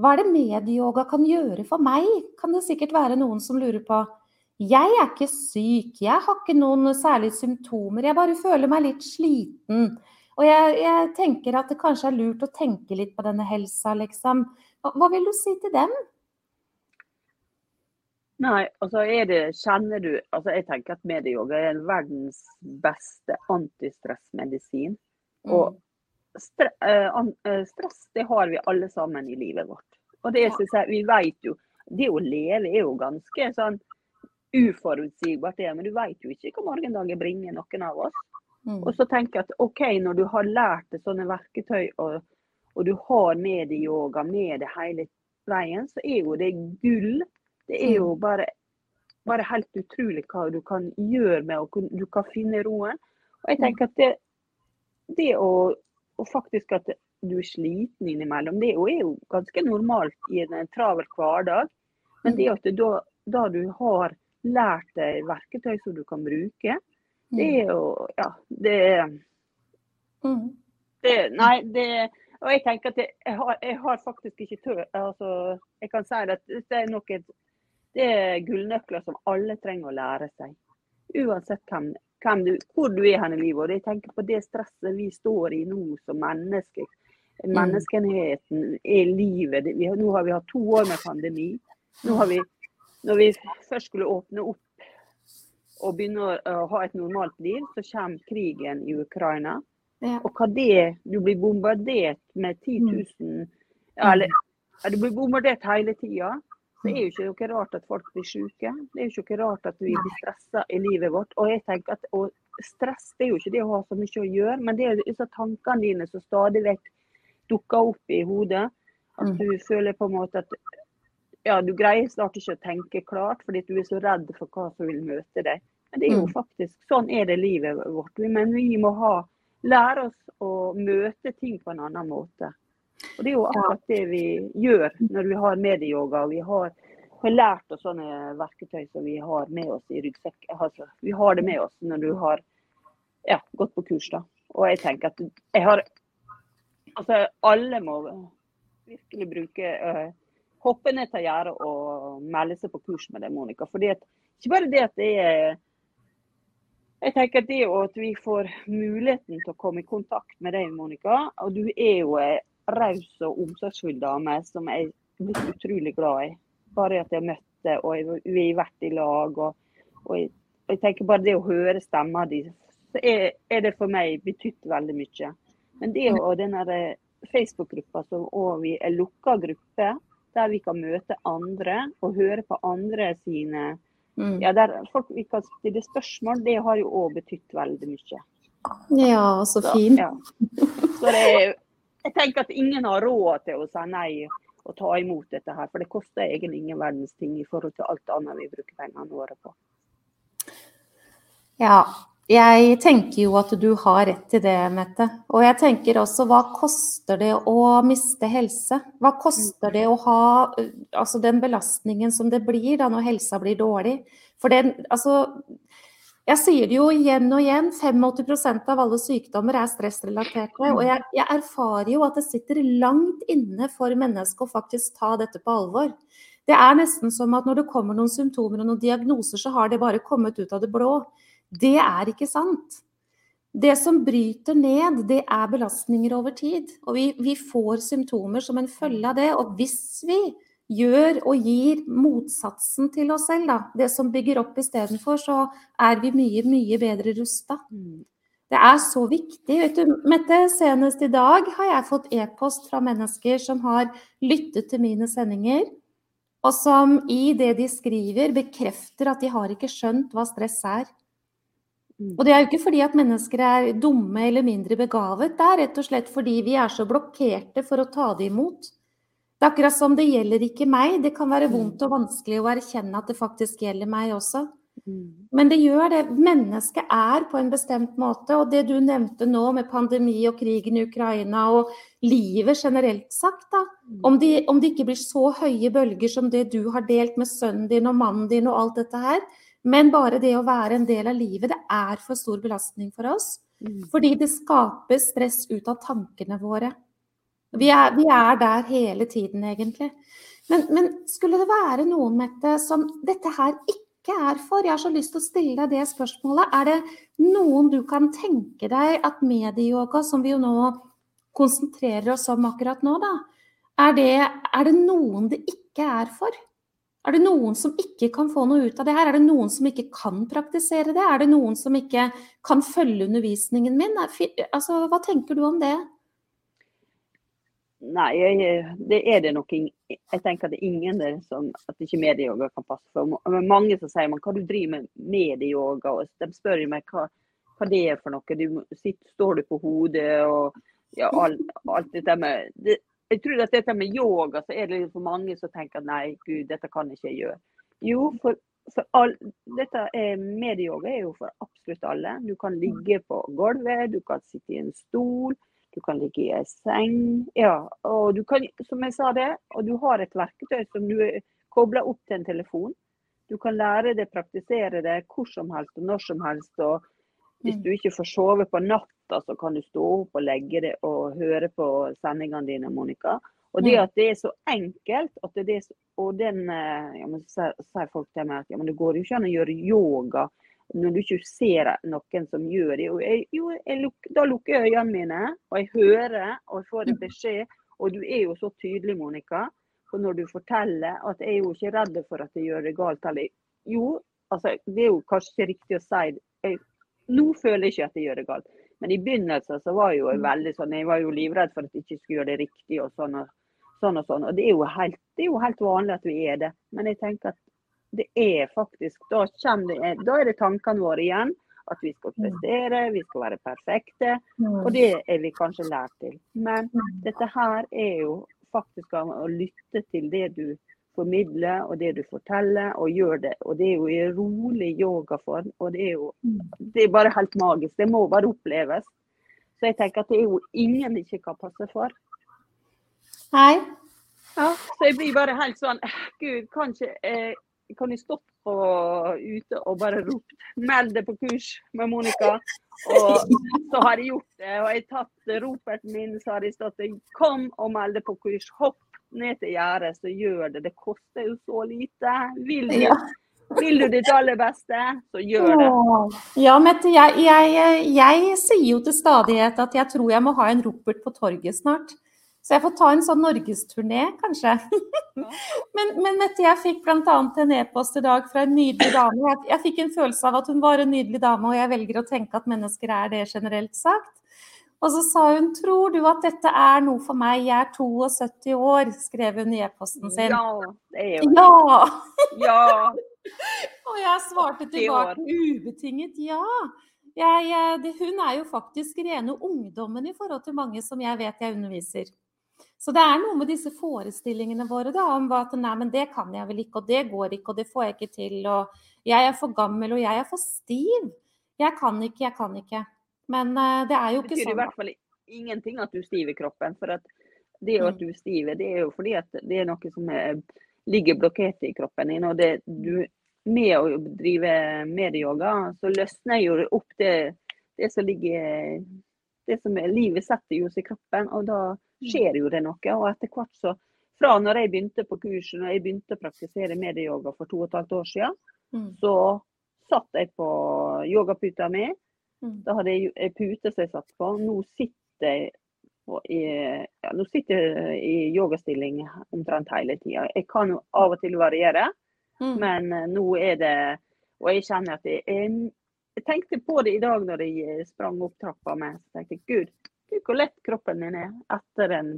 hva er det medieyoga kan gjøre for meg, kan det sikkert være noen som lurer på. Jeg er ikke syk, jeg har ikke noen særlige symptomer, jeg bare føler meg litt sliten. Og jeg, jeg tenker at det kanskje er lurt å tenke litt på denne helsa, liksom. Hva, hva vil du si til dem? Nei, altså er det, kjenner du altså Jeg tenker at medieyoga er verdens beste antistressmedisin. Og stre, eh, eh, stress det har vi alle sammen i livet vårt. Og det synes jeg, vi vet jo Det å leve er jo ganske sånn uforutsigbart, det, men du vet jo ikke hva morgendagen bringer noen av oss. Mm. Og så tenker jeg at OK, når du har lært deg sånne verketøy, og, og du har medieyoga med deg hele veien, så er jo det gull. Det er jo bare, bare helt utrolig hva du kan gjøre med å Du kan finne roen. Og jeg tenker at det, det å, og faktisk at du er sliten innimellom, det er jo, ganske normalt i en travel hverdag. Men det at da, da du har lært deg verktøy som du kan bruke, det er jo Ja, det Mm. det, nei, det Og jeg tenker at jeg, jeg, har, jeg har faktisk ikke tør altså, Jeg kan si at det er noe Det er gullnøkler som alle trenger å lære seg. Uansett hvem, hvem du, hvor du er hen i livet. Og jeg tenker på det stresset vi står i nå som mennesker. Menneskenheten er livet. Vi, nå har vi hatt to år med pandemi. Nå har vi, når vi først skulle åpne opp og begynne å ha et normalt liv, så kommer krigen i Ukraina. Ja. Og hva det Du blir bombardert med 10 000 Mm. Eller du blir bombardert hele tida. Det er jo ikke noe rart at folk blir syke. Det er jo ikke rart at vi blir stressa i livet vårt. Og jeg tenker at stress det er jo ikke det å ha så mye å gjøre, men det er disse tankene dine som stadig vekk dukker opp i hodet. At Mm. du føler på en måte at ja, du greier snart ikke å tenke klart fordi du er så redd for hva som vil møte deg. Men det er jo Mm. faktisk sånn er det livet vårt. Men vi må ha, lære oss å møte ting på en annen måte. Og Det er jo akkurat det vi gjør når vi har medieyoga. og Vi har, har lært oss sånne verketøy som vi har med oss i ryggsekk. Altså, vi har det med oss når du har ja, gått på kurs. da. Og jeg tenker at jeg har Altså, alle må virkelig bruke øh, Hoppe ned til gjerdet og melde seg på kurs med deg, Monica. Fordi at, ikke bare det at det er jeg tenker at det at vi får muligheten til å komme i kontakt med deg, Monica, og du er jo ei raus og omsorgsfull dame som jeg er blitt utrolig glad i. Bare at jeg har møtt henne, og vi har vært i lag. Og, og, jeg, og jeg tenker bare det å høre stemma di, så er, er det for meg betydd veldig mye. Men det og den der Facebook-gruppa som òg vi er lukka gruppe, der vi kan møte andre og høre på andre sine Mm. ja, der folk vi kan stille spørsmål, det har jo òg betydd veldig mye. Ja, så Så, fint. ja. så det, er- jeg tenker at ingen har råd til å si nei og ta imot dette her, for det koster egentlig ingen verdens ting i forhold til alt annet vi bruker pengene våre på. Ja, jeg tenker jo at du har rett til det, Mette. Og jeg tenker også, hva koster det å miste helse? Hva koster det å ha altså den belastningen som det blir da når helsa blir dårlig? For den, altså Jeg sier det jo igjen og igjen, 85% av alle sykdommer er stressrelaterte. Og jeg, jeg erfarer jo at det sitter langt inne for mennesket å faktisk ta dette på alvor. Det er nesten som at når det kommer noen symptomer og noen diagnoser, så har det bare kommet ut av det blå. Det er ikke sant. Det som bryter ned, det er belastninger over tid. Og vi, vi får symptomer som en følge av det. Og hvis vi gjør og gir motsatsen til oss selv, da. Det som bygger opp istedenfor, så er vi mye, mye bedre rusta. Det er så viktig. Vet du, Mette, senest i dag har jeg fått e-post fra mennesker som har lyttet til mine sendinger, og som i det de skriver, bekrefter at de har ikke skjønt hva stress er. Og det er jo ikke fordi at mennesker er dumme eller mindre begavet, det er rett og slett fordi vi er så blokkerte for å ta det imot. Det er akkurat som det gjelder ikke meg. Det kan være vondt og vanskelig å erkjenne at det faktisk gjelder meg også. Mm. Men det gjør det. Mennesket er på en bestemt måte. Og det du nevnte nå med pandemi og krigen i Ukraina og livet generelt sagt, da. Om, det, om det ikke blir så høye bølger som det du har delt med sønnen din og mannen din og alt dette her, men bare det å være en del av livet, det er for stor belastning for oss. Mm. Fordi det skaper stress ut av tankene våre. Vi er, vi er der hele tiden, egentlig. Men, men, skulle det være noen, Mette, som dette her ikke er for? Jeg har så lyst til å stille deg det spørsmålet. Er det noen du kan tenke deg at medieyoga, som vi jo nå konsentrerer oss om akkurat nå, da, er det, er det noen det ikke er for? Er det noen som ikke kan få noe ut av det her? Er det noen som ikke kan praktisere det? Er det noen som ikke kan følge undervisningen min? Altså, hva tenker du om det? Nei, jeg, det er det nok Jeg tenker at det er ingen der som at ikke medieyoga kan passe for. Mange som sier man, hva du driver med medieyoga, og de spør meg hva, hva det er for noe. Du sitter, står du på hodet og ja, alt, alt dette med det, Jeg tror at dette med yoga, så er det for mange som tenker nei, gud, dette kan ikke jeg gjøre. Jo, for, for all, dette er, medieyoga er jo for absolutt alle. Du kan ligge på gulvet, du kan sitte i en stol. Du kan ligge i ei seng. Ja, og du kan, som jeg sa det, og du har et verktøy som du kobler opp til en telefon. Du kan lære det, praktisere det hvor som helst og når som helst. og Hvis mm. du ikke får sove på natta, så kan du stå opp og legge det og høre på sendingene dine, Monica. Og det mm. at det er så enkelt, at det er så, og den eh, ja, men, sier folk til meg at ja, men det går jo ikke an å gjøre yoga når du ikke ser noen som gjør det. Jeg, jo, jeg luk, da lukker jeg øynene mine, og jeg hører og jeg får en beskjed. Og du er jo så tydelig, Monica, for når du forteller at jeg er jo ikke redd for at jeg gjør det galt. Eller, jo, altså, det er jo kanskje ikke riktig å si jeg, Nå føler jeg ikke at jeg gjør det galt. Men i begynnelsen så var jeg jo mm. veldig sånn, jeg var jo livredd for at jeg ikke skulle gjøre det riktig. og sånn og sånn. Og sånn. Og det er, jo helt, det er jo helt vanlig at vi er det. Men jeg tenker at det er faktisk Da, det, da er det tankene våre igjen. At vi skal prestere, vi skal være perfekte. Og det er vi kanskje lært til. Men dette her er jo faktisk å lytte til det du formidler og det du forteller, og gjør det. Og det er jo i rolig yogaform. Og det er jo det er bare helt magisk. Det må bare oppleves. Så jeg tenker at det er jo ingen det ikke kan passe for. Hei. Ja, så jeg blir bare helt sånn Gud, kanskje eh, kan jo stått på ute og bare ropt 'meld deg på kurs med Monica'. Og så har jeg gjort det. Og jeg har tatt roperten min, så har jeg stått 'kom og meld deg på kurs'. Hopp ned til gjerdet, så gjør det. Det koster jo så lite. Vil du, vil du ditt aller beste, så gjør det. Ja, Mette, jeg, jeg, jeg sier jo til stadighet at jeg tror jeg må ha en ropert på torget snart. Så jeg får ta en sånn norgesturné, kanskje. men, men Mette, jeg fikk bl.a. en e-post i dag fra en nydelig dame. Jeg, jeg, fikk en følelse av at hun var en nydelig dame, og jeg velger å tenke at mennesker er det generelt sagt. Og så sa hun 'Tror du at dette er noe for meg? Jeg er 72 år', skrev hun i e-posten sin. Ja, det er jo Ja! ja. og jeg svarte tilbake ubetinget ja. Jeg, det, hun er jo faktisk rene ungdommen i forhold til mange som jeg vet jeg underviser. Så det er noe med disse forestillingene våre da, om at nei, men det kan jeg vel ikke, og det går ikke, og det får jeg ikke til, og jeg er for gammel, og jeg er for stiv. Jeg kan ikke, jeg kan ikke. Men uh, det er jo ikke sånn. Det betyr i hvert fall ingenting at du er stiv i kroppen. For at det at mm. du er stiv, det er jo fordi at det er noe som er, ligger blokkert i kroppen din. Og det, du, med å drive medieyoga, så løsner jo opp det, det som ligger det som er, Livet setter jo seg i kroppen, og da skjer jo det noe. Og etter hvert så Fra når jeg begynte på kurset, når jeg begynte å praktisere medieyoga for to og et halvt år siden, mm. så satt jeg på yogaputa mi. Mm. Da hadde jeg ei pute som jeg satt på. Nå sitter jeg i, ja, nå sitter jeg i yogastilling omtrent hele tida. Jeg kan jo av og til variere, Mm. men eh, nå er det Og jeg kjenner at jeg, jeg, jeg tenkte på det i dag når jeg sprang opp trappa med. Så tenkte jeg gud, gud hvor lett kroppen min er etter en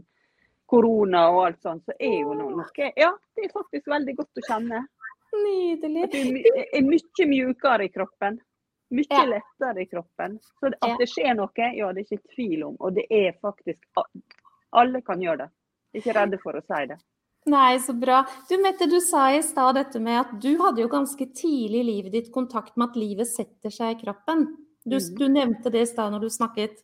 korona og alt sånt. Så er jo noe Ja, det er faktisk veldig godt å kjenne. Nydelig. At du er mye mjukere i kroppen. Mye Ja. lettere i kroppen. Så Ja. at det skjer noe, ja, det er ikke tvil om. Og det er faktisk Alle kan gjøre det. Er ikke redde for å si det. Nei, så bra. Du Mette, du sa i stad dette med at du hadde jo ganske tidlig i livet ditt kontakt med at livet setter seg i kroppen. Du, mm. du nevnte det i stad når du snakket.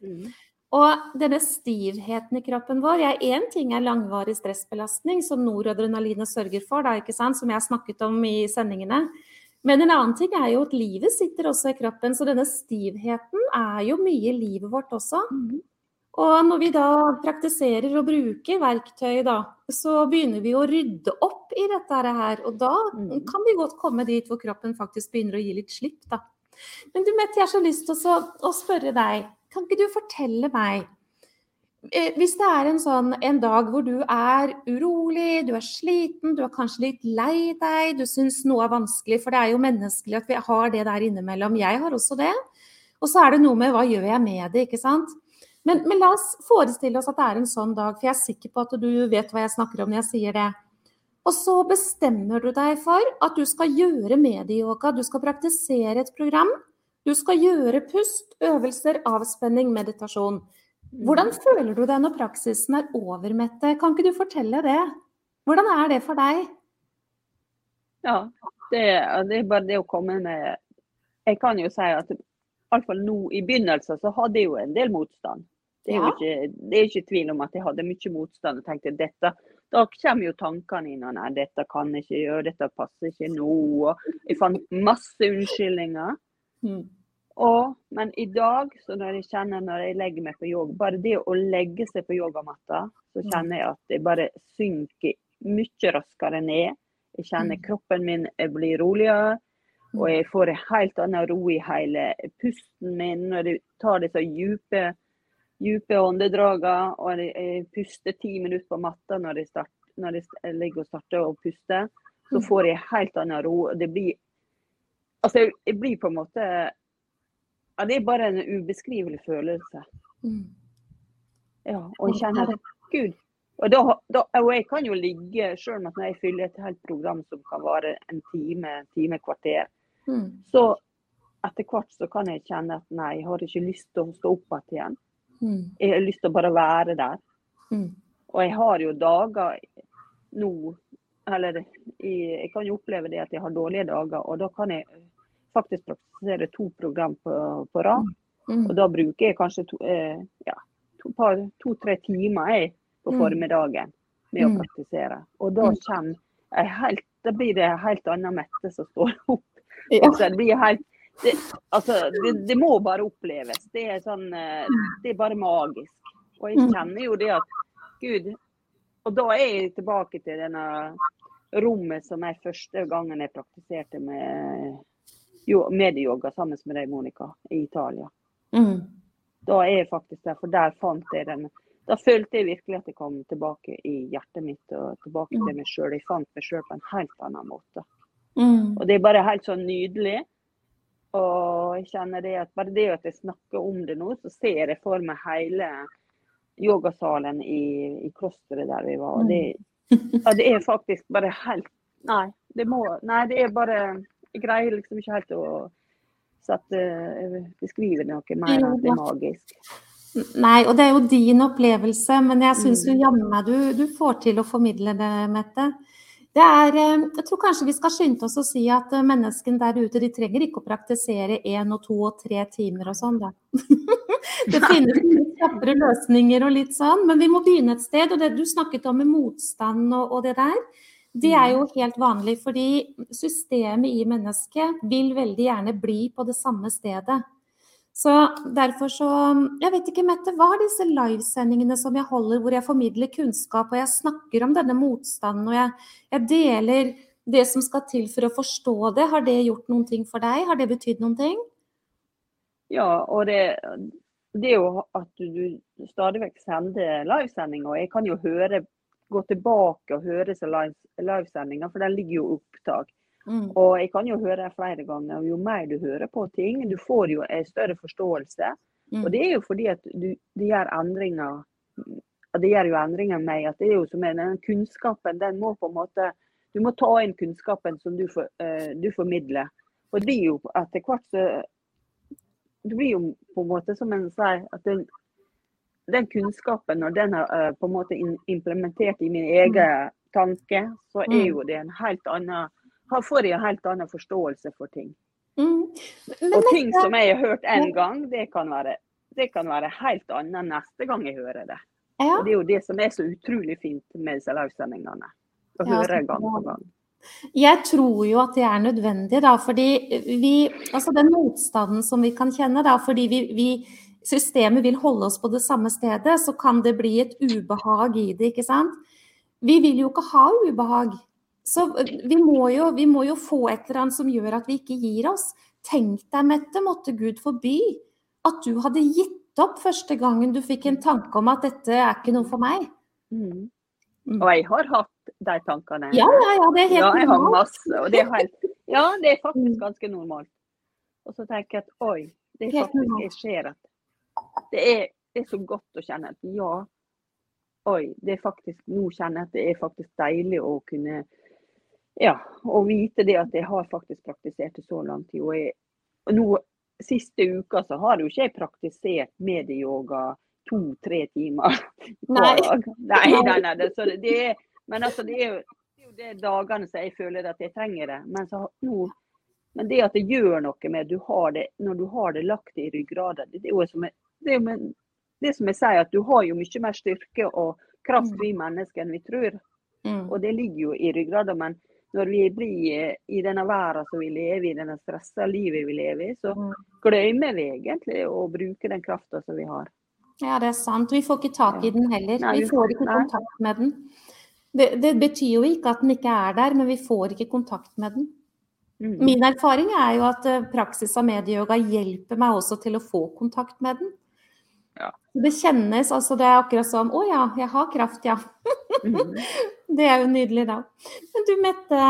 Og denne stivheten i kroppen vår ja, Én ting er langvarig stressbelastning, som noradrenalinet sørger for, da, som jeg har snakket om i sendingene. Men en annen ting er jo at livet sitter også i kroppen, så denne stivheten er jo mye i livet vårt også. Og når vi da praktiserer og bruker verktøy, da, så begynner vi å rydde opp i dette her. Og da Mhm. kan vi godt komme dit hvor kroppen faktisk begynner å gi litt slipp, da. Men du Mette, jeg har så lyst til å spørre deg, kan ikke du fortelle meg eh, Hvis det er en sånn en dag hvor du er urolig, du er sliten, du er kanskje litt lei deg, du syns noe er vanskelig, for det er jo menneskelig at vi har det der innimellom. Jeg har også det. Og så er det noe med hva gjør jeg med det, ikke sant. Men, men la oss forestille oss at det er en sånn dag, for jeg er sikker på at du vet hva jeg snakker om når jeg sier det. Og så bestemmer du deg for at du skal gjøre medieyoga, du skal praktisere et program. Du skal gjøre pust, øvelser, avspenning, meditasjon. Hvordan føler du deg når praksisen er over, Mette? Kan ikke du fortelle det? Hvordan er det for deg? Ja, det, det er bare det å komme med Jeg kan jo si at iallfall nå i begynnelsen så hadde jeg jo en del motstand. Det er jo ikke, det er ikke tvil om at jeg hadde mye motstand og tenkte dette Da kommer jo tankene inn. og Nei, dette kan jeg ikke gjøre, dette passer ikke nå. og Jeg fant masse unnskyldninger. Og, men i dag, så når jeg kjenner når jeg legger meg på yoga, bare det å legge seg på yogamatta, så kjenner jeg at jeg bare synker mye raskere ned. Jeg kjenner Mm. kroppen min blir roligere, og jeg får en helt annen ro i hele pusten min når jeg tar disse dype, dype åndedragene, og jeg puster ti minutter på matta når jeg, start, når jeg ligger og starter å puste. Så får jeg helt annen ro. Det blir Altså, jeg, blir på en måte ja, Det er bare en ubeskrivelig følelse. Mm. Ja, og jeg kjenner at Gud og, da, da, og jeg kan jo ligge, selv om at når jeg fyller et helt program som kan vare en time, time, kvarter, Mm. så etter hvert så kan jeg kjenne at nei, jeg har ikke lyst til å stå opp igjen. Mm. Jeg har lyst til å bare være der. Mm. Og jeg har jo dager nå Eller jeg, jeg kan jo oppleve det at jeg har dårlige dager, og da kan jeg faktisk praktisere to program på, på rad. Mm. Og da bruker jeg kanskje to-tre eh, ja, to, to-tre timer jeg, på Mm. formiddagen med å Mm. praktisere. Og da, Mm. jeg helt, da blir det en helt annen Mette som står opp. Ja. Altså, det, blir helt, det, altså, det, det må bare oppleves. Det er, sånn, eh, det er bare magisk. Og jeg Mm. kjenner jo det at Gud Og da er jeg tilbake til denne rommet som jeg første gangen jeg praktiserte med medieyoga sammen med deg, Monica, i Italia. Mm. Da er jeg faktisk der, for der fant jeg den. Da følte jeg virkelig at jeg kom tilbake i hjertet mitt og tilbake til meg sjøl. Jeg fant meg sjøl på en helt annen måte. Mm. Og det er bare helt sånn nydelig. Og jeg kjenner det at bare det at jeg snakker om det nå, så ser jeg for meg hele yogasalen i, i klosteret der vi var. Det, ja, det er faktisk bare helt Nei, det må Nei, det er bare Jeg greier liksom ikke helt å sette, beskrive noe mer enn det magisk. Nei, og det er jo din opplevelse, men jeg syns jo Mm. jammen meg du, du får til å formidle det, Mette. Det er, eh, jeg tror kanskje vi skal skynde oss å si at eh, menneskene der ute de trenger ikke å praktisere én og to og tre timer og sånn, da. Det finnes litt kjappere løsninger og litt sånn, men vi må begynne et sted. Og det du snakket om med motstand og, og det der, det er jo helt vanlig. Fordi systemet i mennesket vil veldig gjerne bli på det samme stedet. Så derfor så Jeg vet ikke, Mette, hva er disse livesendingene som jeg holder hvor jeg formidler kunnskap og jeg snakker om denne motstanden og jeg, jeg deler det som skal til for å forstå det. Har det gjort noen ting for deg? Har det betydd noen ting? Ja, og det, det er jo at du, du stadig vekk sender livesendinger. Jeg kan jo høre, gå tilbake og høre live, livesendinger, for den ligger jo opptak. Mm. Og jeg kan jo høre det flere ganger. og Jo mer du hører på ting, du får jo en større forståelse. Mm. Og det er jo fordi at du, det gjør endringer Det gjør jo endringer med at det er jo som er den Kunnskapen den må på en måte Du må ta inn kunnskapen som du, for, uh, du formidler. Og det blir jo etter hvert så Det blir jo på en måte som en sier at den, den kunnskapen, når den er eh, på en måte implementert i min egen tanke, så er Mm. jo det en helt annen har- får jeg en helt annen forståelse for ting. Mm. Men Og ting som jeg har hørt en gang, det kan være, det kan være helt annet neste gang jeg hører det. ja. Og Det er jo det som er så utrolig fint med disse livesendingene. Å høre gang på gang. Jeg tror jo at det er nødvendig, da, fordi vi Altså den motstanden som vi kan kjenne, da, fordi vi, vi Systemet vil holde oss på det samme stedet, så kan det bli et ubehag i det, ikke sant. Vi vil jo ikke ha ubehag. Så vi må jo, vi må jo få et eller annet som gjør at vi ikke gir oss. Tenk deg, Mette, måtte Gud forby at du hadde gitt opp første gangen du fikk en tanke om at dette er ikke noe for meg. Mm. Mm. Og jeg har hatt de tankene. Ja, ja, ja, det er Ja, helt jeg har normalt. masse. Og det er, helt, ja, det er Mm. faktisk ganske normalt. Og så tenker jeg at oi, det er faktisk jeg ser at det er, det er så godt å kjenne at ja, oi, det er faktisk Nå kjenner jeg at det er faktisk deilig å kunne Ja, å vite det at jeg har faktisk praktisert det så lang tid. Og, jeg, nå siste uka så har jo ikke jeg praktisert medieyoga to-tre timer hver dag. Nei, nei, nei. Det, så det, er, men altså, det er jo det er dagene som jeg føler at jeg trenger det. Men, så, nå, men det at det gjør noe med du har det, når du har det lagt i ryggraden Det er jo som, jeg- det, jo det som jeg sier, at du har jo mye mer styrke og kraft vi mennesker enn vi tror. Mm. Og det ligger jo i ryggraden. Men når vi blir eh, i denne verden som vi lever i, denne stressa livet vi lever i, så Mm. glemmer vi egentlig å bruke den krafta som vi har. Ja, det er sant. Vi får ikke tak i den heller. Nei, Vi får ikke kontakt med den. Det, det betyr jo ikke at den ikke er der, men vi får ikke kontakt med den. Mm. Min erfaring er jo at eh, praksis av medieyoga hjelper meg også til å få kontakt med den. Ja. Det kjennes, altså det er akkurat som Å ja, jeg har kraft, ja. Mm. Det er jo nydelig, da. Men du Mette,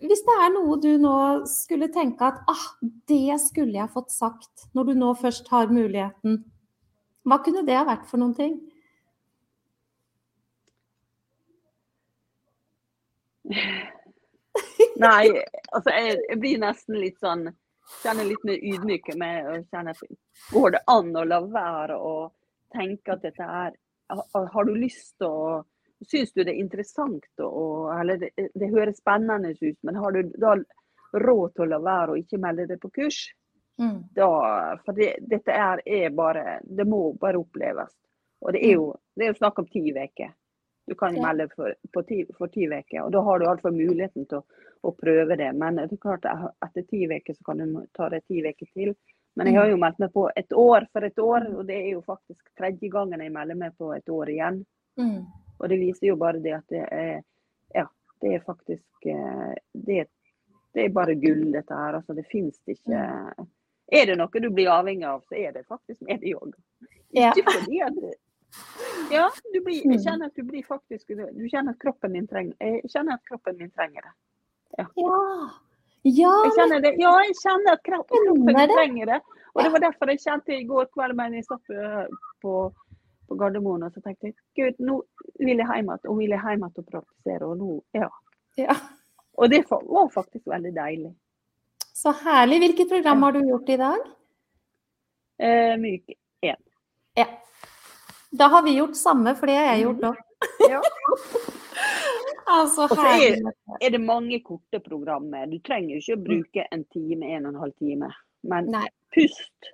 hvis det er noe du nå skulle tenke at ah, det skulle jeg fått sagt, når du nå først har muligheten, hva kunne det ha vært for noen ting? Nei, altså jeg, jeg blir nesten litt sånn Kjenner litt mer ydmyke med å kjenne går det an å la være å tenke at dette er Har du lyst til å Syns du det er interessant å Eller det, det høres spennende ut, men har du da råd til å la være å ikke melde deg på kurs? Mm. Da, for det, dette er, er bare Det må bare oppleves. Og det er jo, det er jo snakk om ti uker. Du kan melde for, ti, for ti uker, og da har du iallfall muligheten til å, å prøve det. Men det er klart etter ti uker så kan du ta det ti uker til. Men jeg har jo meldt meg på et år for et år, og det er jo faktisk tredje gangen jeg melder meg på et år igjen. Mm. Og det viser jo bare det at det er Ja, det er faktisk eh, Det, det er bare gull, dette her. Altså, det fins ikke Er det noe du blir avhengig av, så er det faktisk medieyoga. Ja. Ikke fordi at Ja, du blir, Mm. jeg kjenner at du blir faktisk Du kjenner at kroppen din trenger Jeg kjenner at kroppen min trenger det. Ja. Ja, Jeg kjenner det. Ja, jeg kjenner at kropp- kroppen min det. trenger det. Og det var derfor jeg kjente i går kveld mens jeg satt på, på Gardermoen og så tenkte jeg, Gud, nå vil jeg hjem igjen, og vil jeg hjem igjen og praktisere. Og nå, ja. ja. Og det var faktisk veldig deilig. Så herlig. Hvilket program har du gjort i dag? Eh, myk 1. Ja. Da har vi gjort samme, for det har jeg gjort òg. Ja. Altså, Og så er- Er det mange korte programmer? Du trenger ikke å bruke en time, en og en halv time. Men Nei. pust,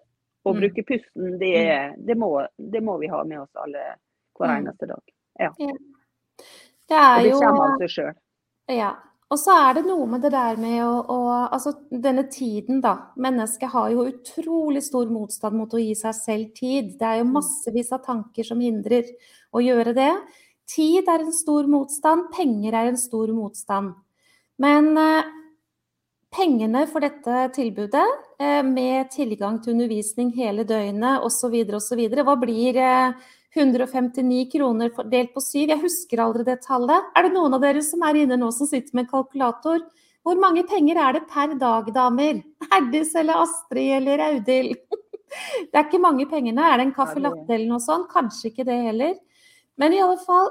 å Mm. bruke pusten, det, er- det, må, det må vi ha med oss alle hver Mm. eneste dag. Ja. Det er det jo kommer av seg sjøl. Ja. Og så er det noe med det der med å, å Altså denne tiden, da. Mennesket har jo utrolig stor motstand mot å gi seg selv tid. Det er jo massevis av tanker som hindrer å gjøre det. Tid er en stor motstand, penger er en stor motstand. Men eh, pengene for dette tilbudet, eh, med tilgang til undervisning hele døgnet osv., osv., hva blir 159 kroner delt på syv? Jeg husker aldri det tallet. Er det noen av dere som er inne nå som sitter med kalkulator? Hvor mange penger er det per dag, damer? Herdis eller Astrid eller Audhild? Det er ikke mange pengene. Er det en caffè latte eller noe sånt? Kanskje ikke det heller. Men i alle fall,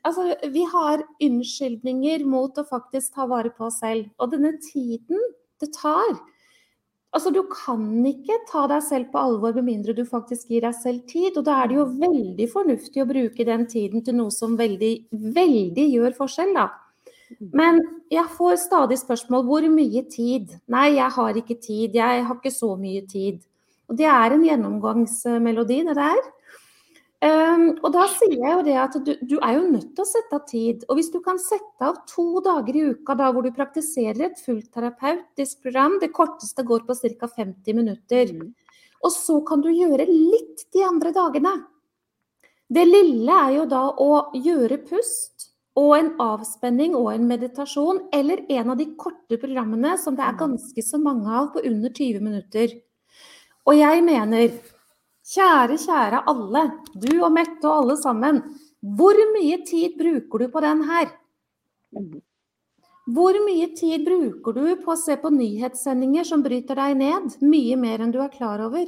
altså, vi har unnskyldninger mot å faktisk ta vare på oss selv. Og denne tiden det tar Altså, du kan ikke ta deg selv på alvor med mindre du faktisk gir deg selv tid. Og da er det jo veldig fornuftig å bruke den tiden til noe som veldig, veldig gjør forskjell, da. Mm. Men jeg får stadig spørsmål hvor mye tid? Nei, jeg har ikke tid. Jeg har ikke så mye tid. Og det er en gjennomgangsmelodi, det der. Um, og da sier jeg jo det at du, du, er jo nødt til å sette av tid. Og hvis du kan sette av to dager i uka da hvor du praktiserer et fullterapeutisk program, det korteste går på ca. 50 minutter, mm. og så kan du gjøre litt de andre dagene. Det lille er jo da å gjøre pust og en avspenning og en meditasjon, eller en av de korte programmene som det er mm. ganske så mange av på under 20 minutter. Og jeg mener Kjære, kjære alle, du og Mette og alle sammen. Hvor mye tid bruker du på den her? Hvor mye tid bruker du på å se på nyhetssendinger som bryter deg ned? Mye mer enn du er klar over.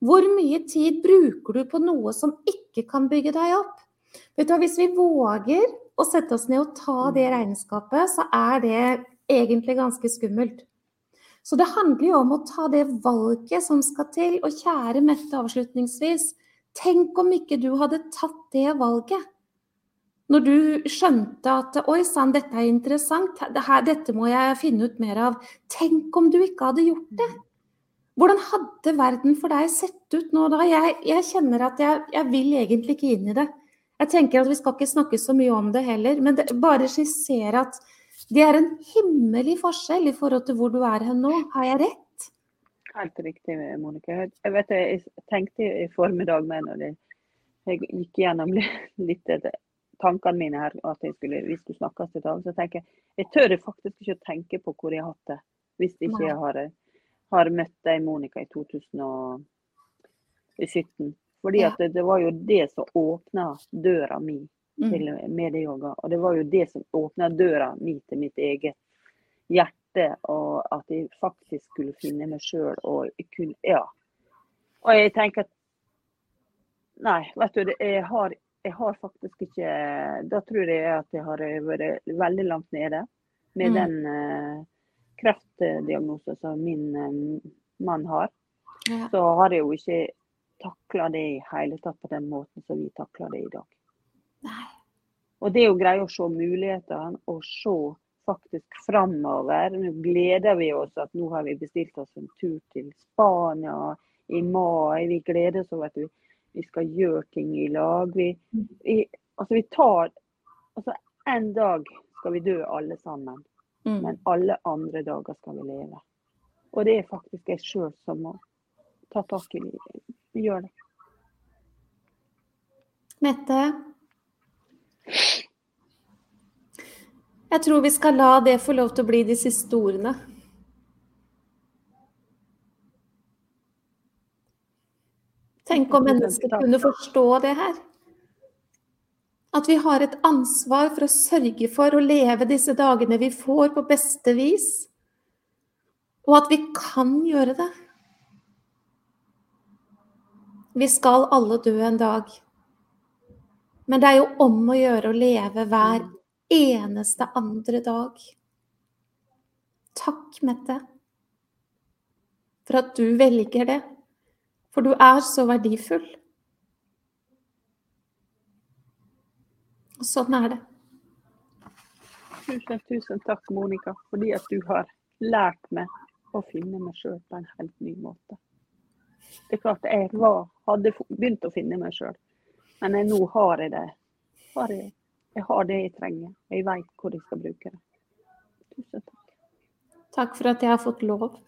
Hvor mye tid bruker du på noe som ikke kan bygge deg opp? Vet du, Hvis vi våger å sette oss ned og ta det regnskapet, så er det egentlig ganske skummelt. Så det handler jo om å ta det valget som skal til. Og kjære Mette, avslutningsvis. Tenk om ikke du hadde tatt det valget. Når du skjønte at oi sann, dette er interessant, dette må jeg finne ut mer av. Tenk om du ikke hadde gjort det. Hvordan hadde verden for deg sett ut nå da? Jeg, jeg kjenner at jeg, jeg, vil egentlig ikke inn i det. Jeg tenker at Vi skal ikke snakke så mye om det heller, men det, bare skissere at det er en himmelig forskjell i forhold til hvor du er hen nå. Har jeg rett? Helt riktig, Monica. Jeg, vet, jeg tenkte i formiddag med når jeg gikk gjennom litt tankene mine her, at jeg skulle, vi skulle snakkes i dag, så tenker jeg jeg tør faktisk ikke å tenke på hvor jeg har hatt det, hvis ikke jeg har, har møtt deg, Monica, i 2017. Fordi at det, det var jo det som åpna døra mi. Til medieyoga. Og det var jo det som åpna døra mi til mitt eget hjerte, og at jeg faktisk skulle finne meg sjøl og kunne Ja. Og jeg tenker at Nei, vet du, jeg har, jeg har faktisk ikke Da tror jeg at jeg har vært veldig langt nede med mm. den uh, kreftdiagnosen som min uh, mann har. Ja. Så har jeg jo ikke takla det i hele tatt på den måten som vi takler det i dag. Nei. Og det å greie å se mulighetene og se faktisk framover. Nå gleder vi oss at nå har vi bestilt oss en tur til Spania i mai. Vi gleder oss over at vi, vi skal gjøre ting i lag. Vi, vi, altså vi tar altså En dag skal vi dø alle sammen, mm. men alle andre dager skal vi leve. Og det er faktisk jeg sjøl som må ta tak i det. Gjør det. Mette, jeg tror vi skal la det få lov til å bli de siste ordene. Tenk om mennesker kunne forstå det her. At vi har et ansvar for å sørge for å leve disse dagene vi får, på beste vis. Og at vi kan gjøre det. Vi skal alle dø en dag. Men det er jo om å gjøre å leve hver eneste andre dag. Takk, Mette, for at du velger det. For du er så verdifull. Og sånn er det. Tusen, tusen takk, Monica, fordi at du har lært meg å finne meg sjøl på en helt ny måte. Det er klart jeg var, hadde begynt å finne meg sjøl, men jeg, nå har jeg det. Har jeg jeg har det jeg trenger. og Jeg veit hvor jeg skal bruke det. Tusen takk. Takk for at jeg har fått lov.